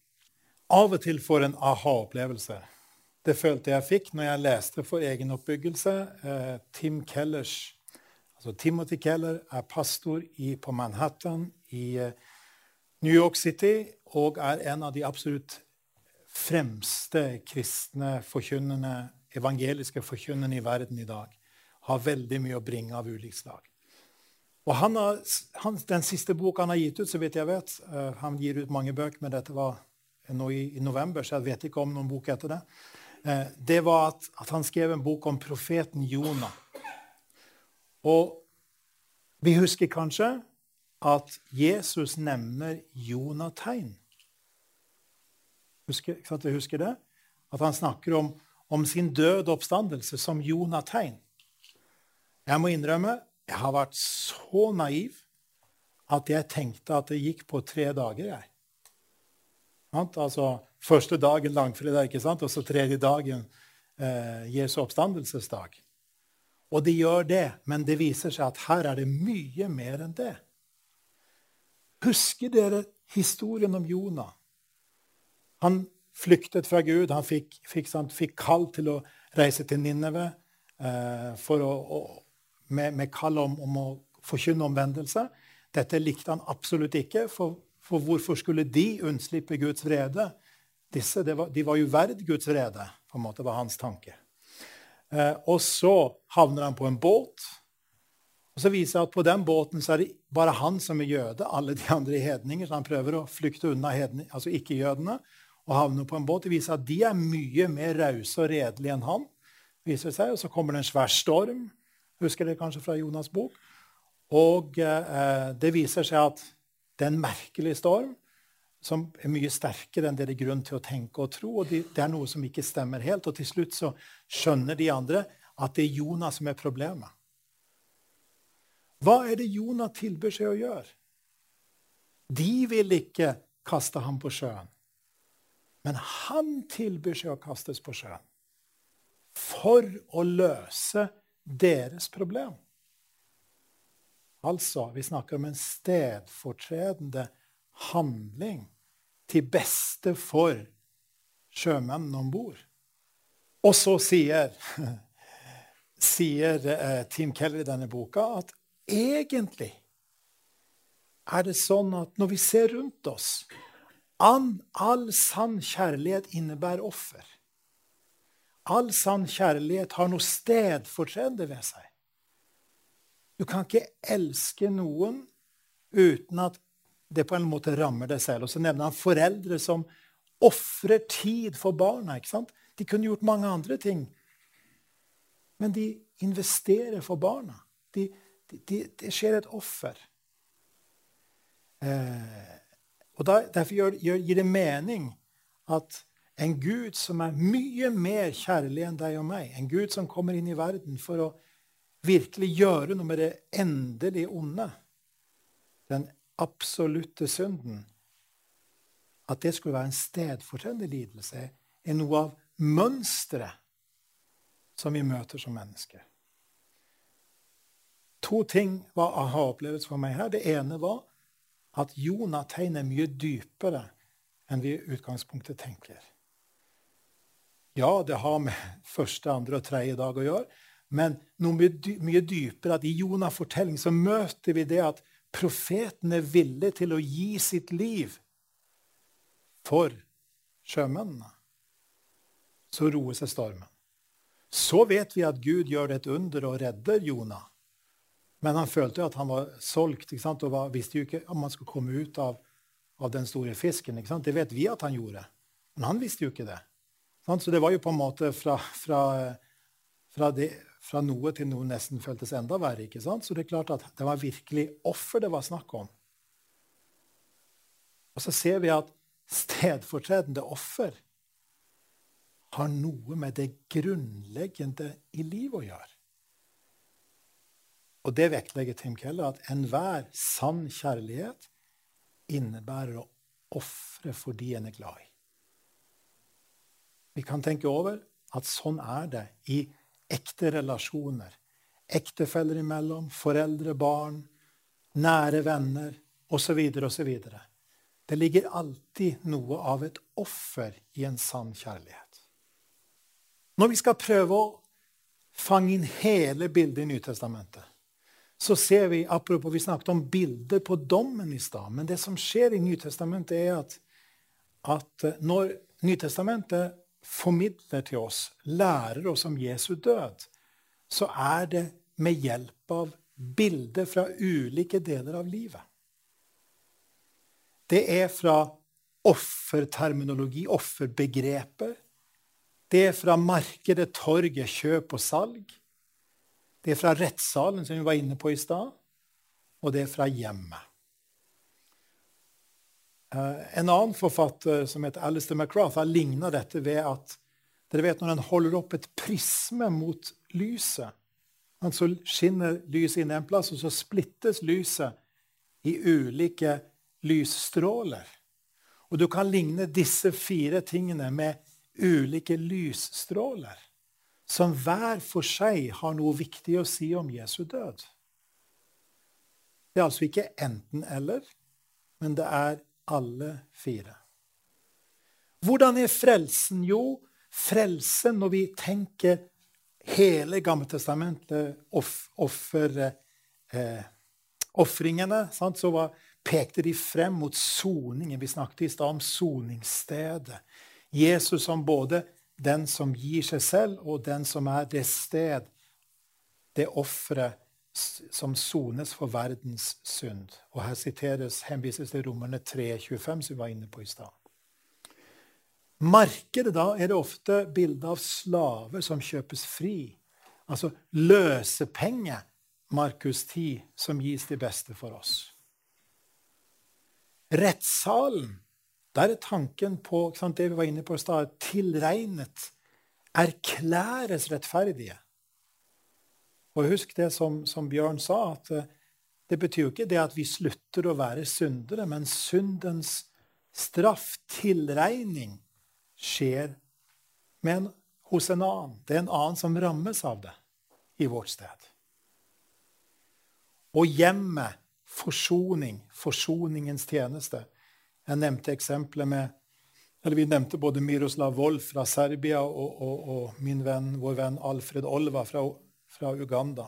Av og til får en aha-opplevelse. Det følte jeg fikk når jeg leste for egen oppbyggelse. Uh, Tim Kellers, altså Timothy Keller er pastor i, på Manhattan i uh, New York City og er en av de absolutt fremste kristne forkynnende, evangeliske forkynnerne i verden i dag. Har veldig mye å bringe av ulikt slag. Og han har, han, Den siste boka han har gitt ut, så vidt jeg vet uh, Han gir ut mange bøker, men dette var nå i, i, november, så jeg vet ikke om noen bok etter det. Uh, det var at, at, han skrev en bok om profeten Jonah. Og vi husker kanskje at Jesus nevner Jonategn. Husker, jeg husker det? at han snakker om, om sin død oppstandelse som Jonategn. Jeg må innrømme jeg har vært så naiv at jeg tenkte at det gikk på tre dager. jeg. Altså første dagen langfredag, ikke sant? og så tredje dagen eh, Jesu oppstandelsesdag. Og de gjør det, men det viser seg at her er det mye mer enn det. Husker dere historien om Jonah? Han flyktet fra Gud. Han fikk, fikk, sant, fikk kall til å reise til Ninneve eh, å, å, med, med, kall om, om å forkynne omvendelse. Dette likte han absolutt ikke, for, for hvorfor skulle de unnslippe Guds vrede? Disse, var, de var jo verd Guds vrede, på en måte var hans tanke. Eh, og så havner han på en båt. Og så viser det at På den båten så er det bare han som er jøde. Alle de andre er hedninger. Så han prøver å flykte unna hedning, altså ikke-jødene og havner på en båt. Det viser at de er mye mer rause og redelige enn han. viser seg, Og så kommer det en svær storm. Husker dere kanskje fra Jonas' bok? Og eh, det viser seg at det er en merkelig storm som er mye sterkere enn det er grunn til å tenke og tro. og Det er noe som ikke stemmer helt. Og til slutt så skjønner de andre at det er Jonas som er problemet. Hva er det Jonah tilbyr seg å gjøre? De vil ikke kaste ham på sjøen. Men han tilbyr seg å kastes på sjøen for å løse deres problem. Altså, vi snakker om en stedfortredende handling til beste for sjømennene om bord. Og så sier, sier eh, Tim Keller i denne boka at egentlig er det sånn at når vi ser rundt oss An all sann kjærlighet innebærer offer. All sann kjærlighet har noe stedfortredende ved seg. Du kan ikke elske noen uten at det på en måte rammer deg selv. Og så nevner han foreldre som ofrer tid for barna. ikke sant? De kunne gjort mange andre ting. Men de investerer for barna. De, de, de, det skjer et offer. Eh, og da, Derfor gir det mening at en Gud som er mye mer kjærlig enn deg og meg, en Gud som kommer inn i verden for å virkelig gjøre noe med det endelig onde, den absolutte synden, at det skulle være en stedfortredende lidelse, er noe av mønsteret som vi møter som mennesker. To ting var aha-opplevelse for meg her. Det ene var at Jonah tegner er mye dypere enn vi i utgangspunktet tenker. Ja, det har med første, andre og tredje dag å gjøre, men noe mye dypere at i Jonas' fortelling så møter vi det at profeten er villig til å gi sitt liv for sjømennene. Så roer seg stormen. Så vet vi at Gud gjør et under og redder Jonah. Men han følte jo at han var solgt og var, visste jo ikke om han skulle komme ut av, av den store fisken. Det vet vi at han gjorde, men han visste jo ikke det. Så det var jo på en måte fra, fra, fra, det, fra noe til noe nesten føltes enda verre. ikke sant? Så det er klart at det var virkelig offer det var snakk om. Og så ser vi at stedfortredende offer har noe med det grunnleggende i livet å gjøre. Og det vektlegger Tim Keller, at enhver sann kjærlighet innebærer å ofre for de en er glad i. Vi kan tenke over at sånn er det i ekte relasjoner. Ektefeller imellom, foreldre, barn, nære venner osv. osv. Det ligger alltid noe av et offer i en sann kjærlighet. Når vi skal prøve å fange inn hele bildet i Nytestamentet, så ser vi apropos, Vi snakket om bilder på dommen i stad. Men det som skjer i Nytestamentet, er at, at eh, når Nytestamentet formidler til oss, lærer oss om Jesu død, så er det med hjelp av bilder fra ulike deler av livet. Det er fra offerterminologi, offerbegreper. Det er fra markedet, torget, kjøp og salg. Det er fra rettssalen, som vi var inne på i stad, og det er fra hjemmet. Eh, en annen forfatter som heter Alistair McGrath, har ligna dette ved at Dere vet når en holder opp et prisme mot lyset. Så skinner lyset inn en plass, og så splittes lyset i ulike lysstråler. Og du kan ligne disse fire tingene med ulike lysstråler, som hver for seg har noe viktig å si om Jesu død. Det er altså ikke enten-eller, men det er alle fire. Hvordan er frelsen? Jo, frelsen når vi tenker hele Gammeltestamentet, off, offer, eh, så var, pekte de frem mot soningen. Vi snakket i stad om soningsstedet. Jesus som både den som gir seg selv, og den som er det sted, det offeret som sones for verdens synd. Og her siteres, henvises til Romerne 3,25, som vi var inne på i stad. Markedet da er det ofte bilde av slaver som kjøpes fri. Altså løsepenger, Markus 10, som gis til beste for oss. Rettssalen, der er tanken på sant, det vi var inne på i stad, tilregnet, erklæres rettferdige. Og husk det som, som Bjørn sa, at eh, det betyr jo ikke det at vi slutter å være syndere, men syndens straff, tilregning, skjer en, hos en annen. Det er en annen som rammes av det i vårt sted. Og hjemmet, forsoning, forsoningens tjeneste. Jeg nevnte eksempelet med eller Vi nevnte både Miroslav Wolf fra Serbia og, og, og min venn, vår venn Alfred Olva fra, fra Uganda.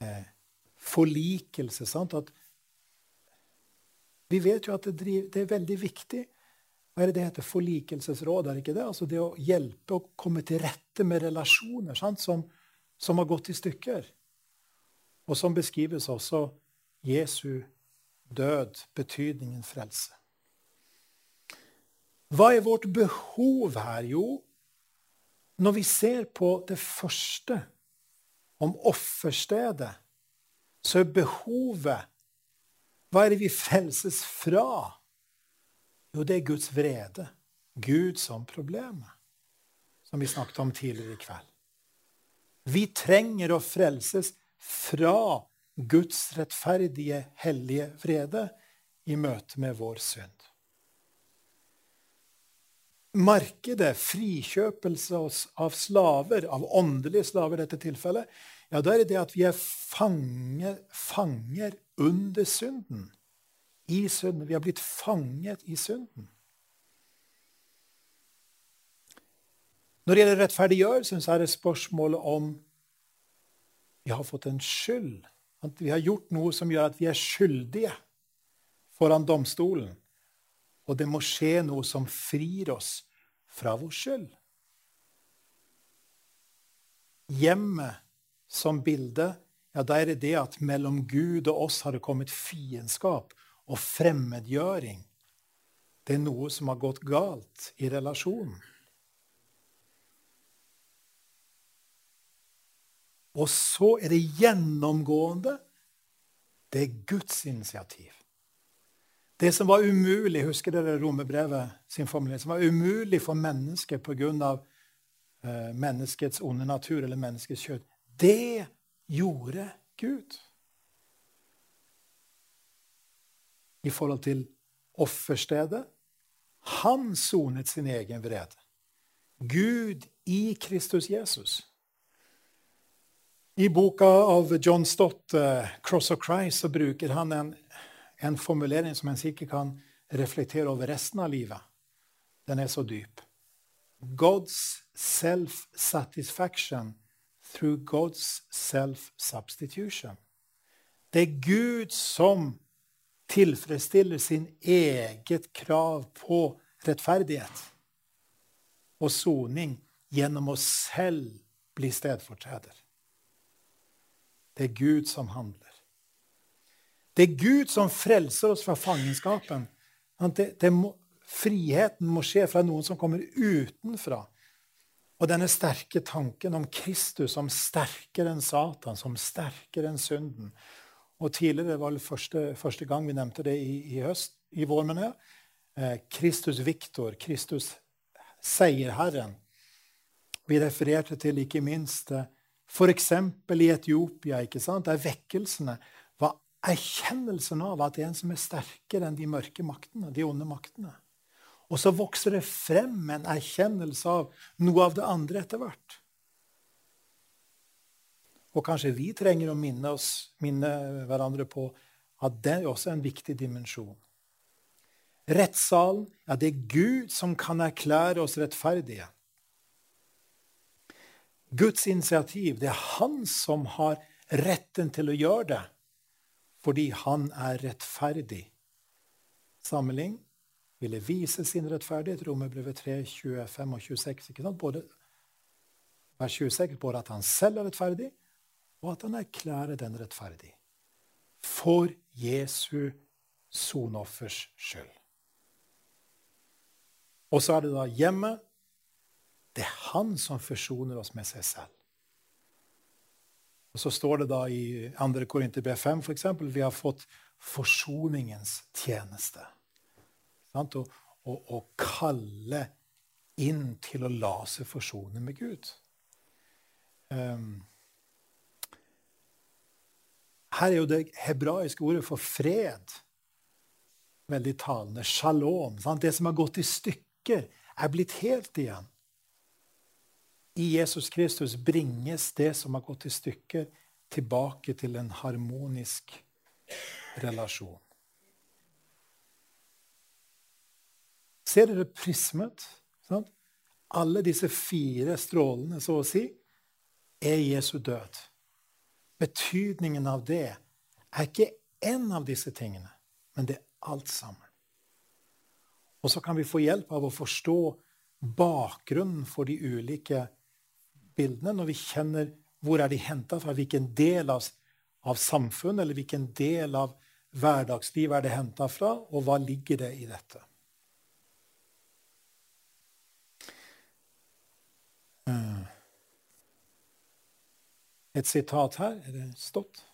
Eh, forlikelse. sant? At vi vet jo at det, driver, det er veldig viktig hva er det det heter? Forlikelsesråd, er det ikke det? Altså det å hjelpe å komme til rette med relasjoner som, som, har gått i stykker. Og som beskrives også Jesu død, betydningen frelse. Hva er vårt behov her? Jo, når vi ser på det første, om offerstedet, så er behovet Hva er det vi frelses fra? Jo, det er Guds vrede. Gud som problemet, som vi snakket om tidligere i kveld. Vi trenger å frelses fra Guds rettferdige, hellige vrede i møte med vår synd. Markedet, frikjøpelse av slaver, av åndelige slaver i dette tilfellet, ja, da er det det at vi er fanger, fanger under synden i synden. Vi har blitt fanget i synden. Når det gjelder rettferdiggjørelsen, så er det spørsmålet om vi har fått en skyld. At vi har gjort noe som gjør at vi er skyldige foran domstolen. Og det må skje noe som frir oss fra vår skyld. Hjemmet som bilde, ja, da er det at mellom Gud og oss har det kommet fiendskap og fremmedgjøring. Det er noe som har gått galt i relasjonen. Og så er det gjennomgående det er Guds initiativ. Det som var umulig husker dere romerbrevet sin formulering, som var umulig for mennesket pga. Eh, menneskets onde natur eller menneskets kjøtt, det gjorde Gud. i forhold til offerstedet. Han sonet sin egen vrede. Gud i Kristus Jesus. I boka av John Stott, uh, 'Cross of Christ', så bruker han en, en formulering som en sikkert kan reflektere over resten av livet. Den er så dyp. God's self-satisfaction through God's self-substitution. Det er Gud som tilfredsstiller sin eget krav på rettferdighet og soning gjennom å selv bli stedfortreder. Det er Gud som handler. Det er Gud som frelser oss fra fangenskapen. Må, friheten må skje fra noen som kommer utenfra. Og denne sterke tanken om Kristus som sterkere enn Satan, som sterkere enn synden, og tidligere var det første, første gang vi nevnte det i, i høst, i vår, mener jeg. Eh, Kristus Viktor, Kristus seierherren. Vi refererte til ikke minst f.eks. i Etiopia, ikke sant? der vekkelsene erkjennelsen av at det er en som er sterkere enn de mørke maktene, de onde maktene. Og så vokser det frem en erkjennelse av noe av det andre etter hvert. Og kanskje vi trenger å minne, oss, minne hverandre på at det er også en viktig dimensjon. Rettssalen, ja, det er Gud som kan erklære oss rettferdige. Guds initiativ, det er han som har retten til å gjøre det, fordi han er rettferdig. Sammenlign ville vise sin rettferdighet, Romerbrevet 3, 25 og 26. ikke sant? Både, vers 26, både at han selv er rettferdig, og at han erklærer den rettferdig. For Jesu sonoffers skyld. Og så er det da hjemmet. Det er han som forsoner oss med seg selv. Og Så står det da i 2. Korinter B5 for eksempel, vi har fått forsoningens tjeneste. Å, og, og kalle inn til å la seg forsone med Gud. Um, her er jo det hebraiske ordet for fred veldig talende. Shalom. Sant? Det som har gått i stykker, er blitt helt igjen. I Jesus Kristus bringes det som har gått i stykker, tilbake til en harmonisk relasjon. Ser dere prismet? Sant? Alle disse fire strålene, så å si, er Jesu død. Betydningen av det er ikke én av disse tingene, men det er alt sammen. Og så kan vi få hjelp av å forstå bakgrunnen for de ulike bildene når vi kjenner hvor er de henta fra, hvilken del av, av samfunnet eller hvilken del av hverdagslivet er det henta fra, og hva ligger det i dette. Eh, et sitat her. Er det stått?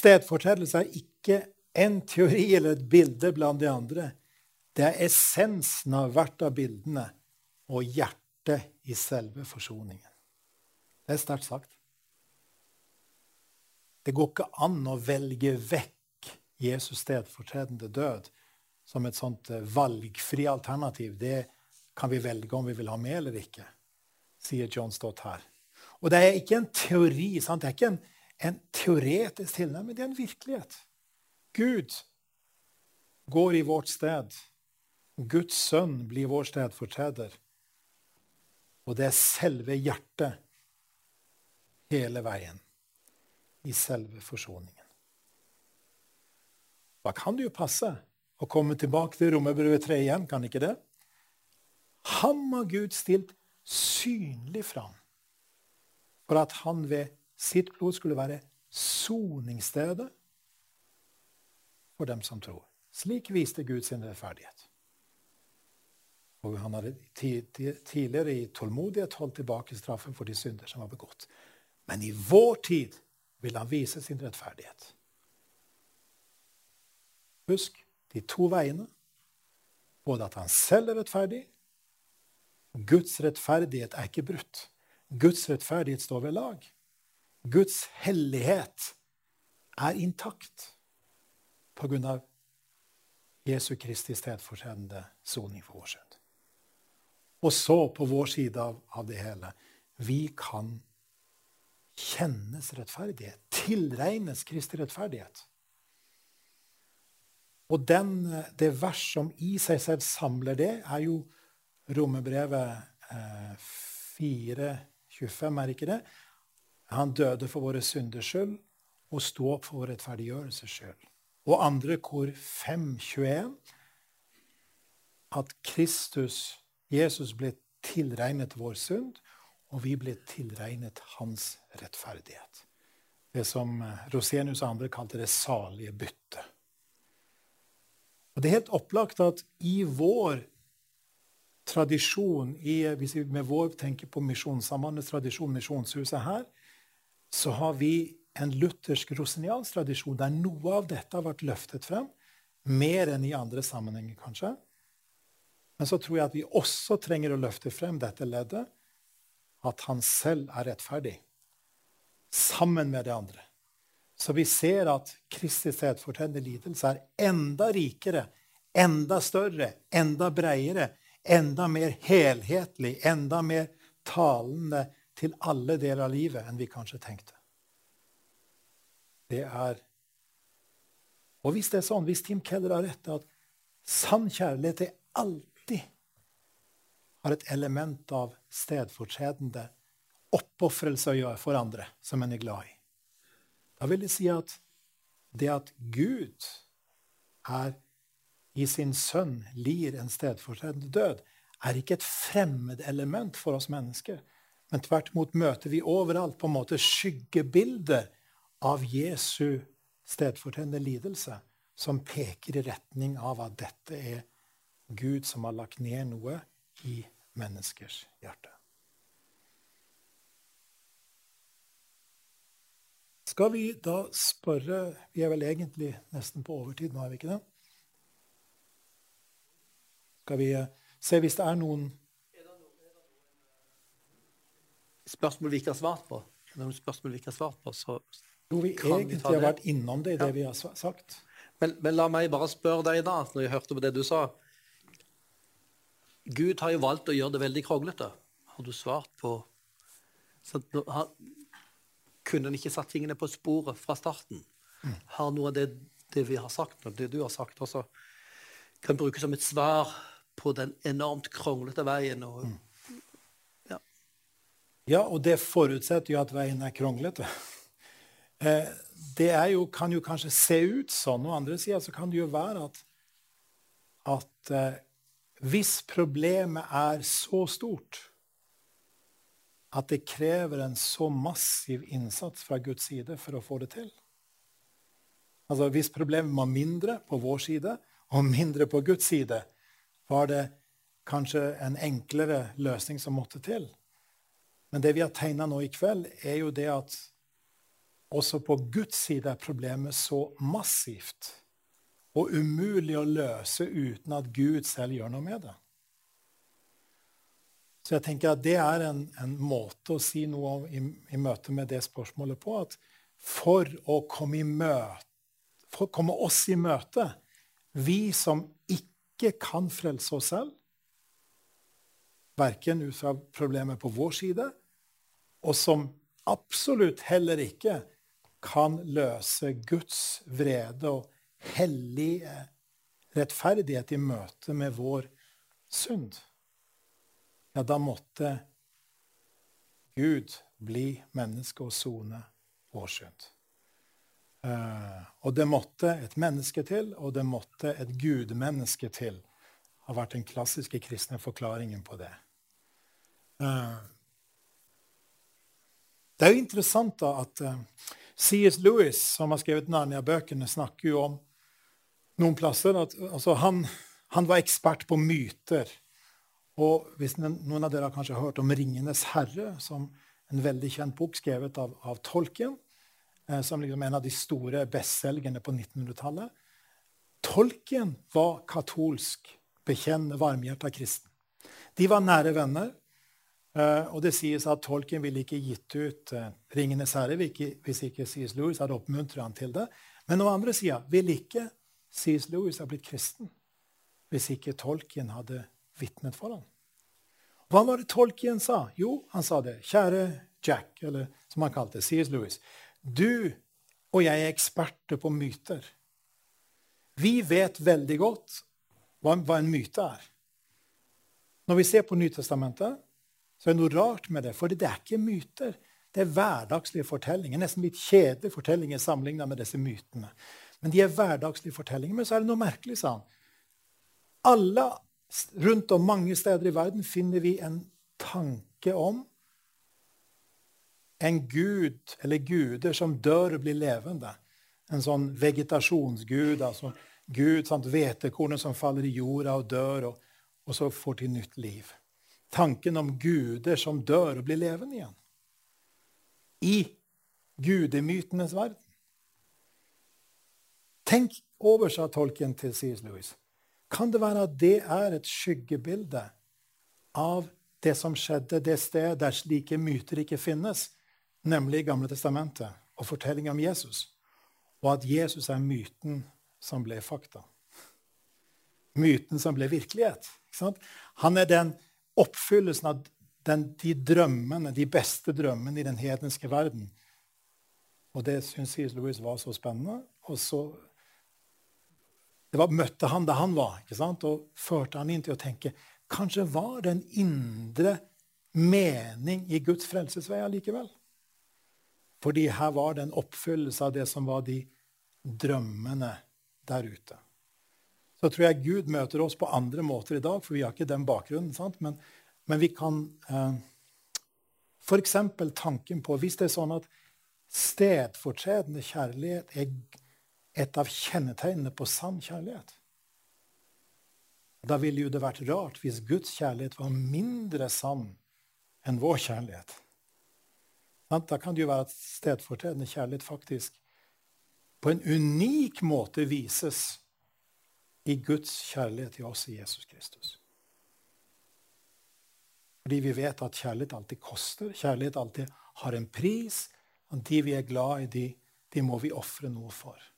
Stedfortredelse er ikke en teori eller et bilde blant de andre. Det er essensen av hvert av bildene og hjertet i selve forsoningen. Det er sterkt sagt. Det går ikke an å velge vekk Jesus stedfortredende død som et sånt eh, valgfri alternativ. Det kan vi velge om vi vil ha med eller ikke, sier John Stott her. Og det er ikke en teori, sant? det er ikke en, en teoretisk tilnærming, det er en virkelighet. Gud går i vårt sted. Guds sønn blir vår stedfortreder. Og det er selve hjertet hele veien i selve forsoningen. Da kan det jo passe å komme tilbake til Romerbrevet 3 igjen, kan ikke det? Ham har Gud stilt synlig fram for at han ved sitt blod skulle være soningsstedet for dem som tror. Slik viste Gud sin rettferdighet. Og han hadde tidligere i tålmodighet holdt tilbake straffen for de synder som var begått. Men i vår tid vil han vise sin rettferdighet. Husk de to veiene. Både at han selv er rettferdig, Guds rettferdighet er ikke brutt. Guds rettferdighet står ved lag. Guds hellighet er intakt på grunn av Jesu Kristi stedfortredende soning for vår synd. Og så, på vår side av, av, det hele, vi kan kjennes rettferdighet. Tilregnes Kristi rettferdighet. Og den, det vers som i seg selv samler det, er jo Romerbrevet eh, 4 25, er ikke det? Han døde for våre synders skyld og sto opp for vår rettferdiggjørelses skyld. Og andre kor 5, 21, at Kristus, Jesus, ble tilregnet vår synd, og vi ble tilregnet hans rettferdighet. Det som eh, Rosenius og andre kalte det salige byttet. Og Det er helt opplagt at i vår tradisjon i, Hvis vi med vår tenker på Misjonssambandets tradisjon, Misjonshuset her, så har vi en luthersk roseniansk tradisjon der noe av dette har vært løftet frem. Mer enn i andre sammenhenger, kanskje. Men så tror jeg at vi også trenger å løfte frem dette leddet, at han selv er rettferdig, sammen med det andre. Så vi ser at Kristi stedfortredende lidelse er enda rikere, enda større, enda bredere, enda mer helhetlig, enda mer talende til alle deler av livet enn vi kanskje tenkte. Det er Og hvis det er sånn, hvis Tim Keller har rett, at sann kjærlighet er alltid har et element av stedfortredende oppofrelse å gjøre for andre som en er glad i. Da vil det si at det at Gud er i sin sønn lir en stedfortredende død, er ikke et fremmed element for oss mennesker. Men tvert imot møter vi overalt på en måte skyggebilder av Jesu stedfortredende lidelse, som peker i retning av at dette er Gud som har lagt ned noe i menneskers hjerte. Skal vi da spørre Vi er vel egentlig nesten på overtid nå, er vi ikke det? Skal vi eh, se hvis det er noen Spørsmål vi ikke har svart på? Noen spørsmål vi ikke har svart på, så Jo, vi egentlig vi har vært innom det i det ja. vi har sagt. Men, men, la meg bare spørre deg, da, når jeg hørte på det du sa. Gud har jo valgt å gjøre det veldig kronglete. Har du svart på så, har, Kunne han ikke satt tingene på sporet fra starten? Mm. Har noe av det, det, vi har sagt, og det du har sagt, også kan brukes som et svar på den enormt kronglete veien? Og, mm. ja. ja, og det forutsetter jo at veien er kronglete. Eh, det jo, kan jo kanskje se ut sånn. Og andre sida så kan det jo være at, at eh, hvis problemet er så stort at det krever en så massiv innsats fra Guds side for å få det til Altså Hvis problemet var mindre på vår side og mindre på Guds side, var det kanskje en enklere løsning som måtte til. Men det vi har tegna nå i kveld, er jo det at også på Guds side er problemet så massivt og umulig å løse uten at Gud selv gjør noe med det. Så jeg tenker at det er en, en måte å si noe om i, i, møte med det spørsmålet på. At for å komme, møte, for å komme oss i møte, vi som ikke kan frelse oss selv, verken ut fra problemet på vår side, og som absolutt heller ikke kan løse Guds vrede og hellig rettferdighet i møte med vår synd, ja, da måtte Gud bli menneske og sone vår synd. Uh, og det måtte et menneske til, og det måtte et gudmenneske til. har vært den klassiske kristne forklaringen på det. Uh, det er jo interessant da at eh, C.S. Lewis, som har skrevet Narnia-bøkene, snakker jo om noen plasser at altså, han, han, var ekspert på myter. Og hvis noen av dere har kanskje hørt om 'Ringenes herre', som en veldig kjent bok skrevet av, av Tolkien, eh, som liksom en av de store bestselgerne på 1900-tallet Tolkien var katolsk, bekjennende, varmhjerta kristen. De var nære venner. Uh, og det sies at Tolkien ville ikke gitt ut uh, 'Ringenes herre' hvis ikke C.S. Lewis hadde oppmuntret han til det. Men på andre sida ville ikke C.S. Lewis hadde blitt kristen hvis ikke Tolkien hadde vitnet for ham. Hva var det Tolkien sa? Jo, han sa det. Kjære Jack, eller som han kalte C.S. Lewis. Du og jeg er eksperter på myter. Vi vet veldig godt hva en myte er. Når vi ser på Nytestamentet, så er det noe rart med det. For det er ikke myter. Det er hverdagslige fortellinger. Nesten litt kjedelige fortellinger sammenlignet med disse mytene. Men de er hverdagslige fortellinger. Men så er det noe merkelig, sa han. Alle rundt om mange steder i verden finner vi en tanke om en gud eller guder som dør og blir levende. En sånn vegetasjonsgud. altså Gud, sant, Hvetekornet som faller i jorda og dør, og, og så får til nytt liv. Tanken om guder som dør og blir levende igjen. I gudemytenes verden. Tenk over, sa tolken til C.S. Lewis. Kan det være at det er et skyggebilde av det som skjedde det sted der slike myter ikke finnes, nemlig Gamle testamentet og fortellinga om Jesus, og at Jesus er myten som ble fakta? Myten som ble virkelighet. Han er den oppfyllelsen av den, de drømmene, de beste drømmene i den hedenske verden. Og det syns C.S. Lewis var så spennende. Og så det var, møtte han der han var, ikke sant? og førte han inn til å tenke Kanskje var det en indre mening i Guds frelsesvei allikevel? Fordi her var det en oppfyllelse av det som var de drømmene der ute. Så tror jeg Gud møter oss på andre måter i dag, for vi har ikke den bakgrunnen. sant? Men, men vi kan eh, F.eks. tanken på Hvis det er sånn at stedfortredende kjærlighet er et av kjennetegnene på sann kjærlighet Da ville jo det vært rart hvis Guds kjærlighet var mindre sann enn vår kjærlighet. Da kan det jo være at stedfortredende kjærlighet faktisk på en unik måte vises i Guds kjærlighet til oss i Jesus Kristus. Fordi vi vet at kjærlighet alltid koster. Kjærlighet alltid har en pris. Og de vi er glad i, de, de må vi ofre noe for.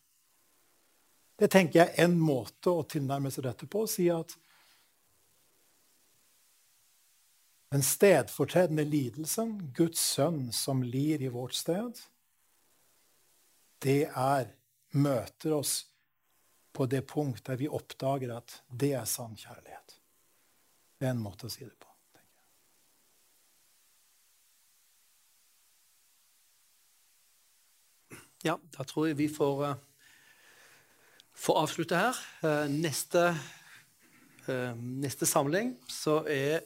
Det tenker jeg er en måte å tilnærme seg dette på. Å si at den stedfortredende lidelsen, Guds sønn som lir i vårt sted, det er møter oss på det punkt der vi oppdager at det er sann kjærlighet. Det er en måte å si det på. Ja, da tror jeg vi får, får avslutte her. Uh, neste, uh, neste, samling så er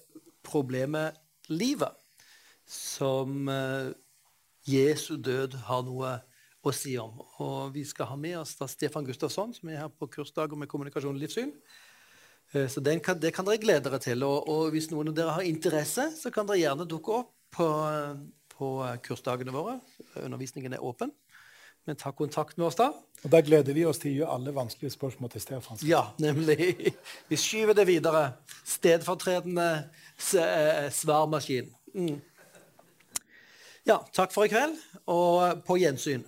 problemet livet. Som Jesu død har noe å si om. Og vi skal ha med oss da Stefan Gustafsson, som er her på kursdager med kommunikasjon og livssyn. Så kan, det kan dere glede dere til. Og, og, hvis noen av dere har interesse, så kan dere gjerne dukke opp på, på kursdagene våre. Undervisningen er åpen. Men ta kontakt med oss da. Og Da gleder vi oss til å gjøre alle vanskelige spørsmål til Stefan. Ja, nemlig. Vi skyver det videre. Stedfortredende eh, svarmaskin. Mm. Ja, takk for i kveld, og på gjensyn.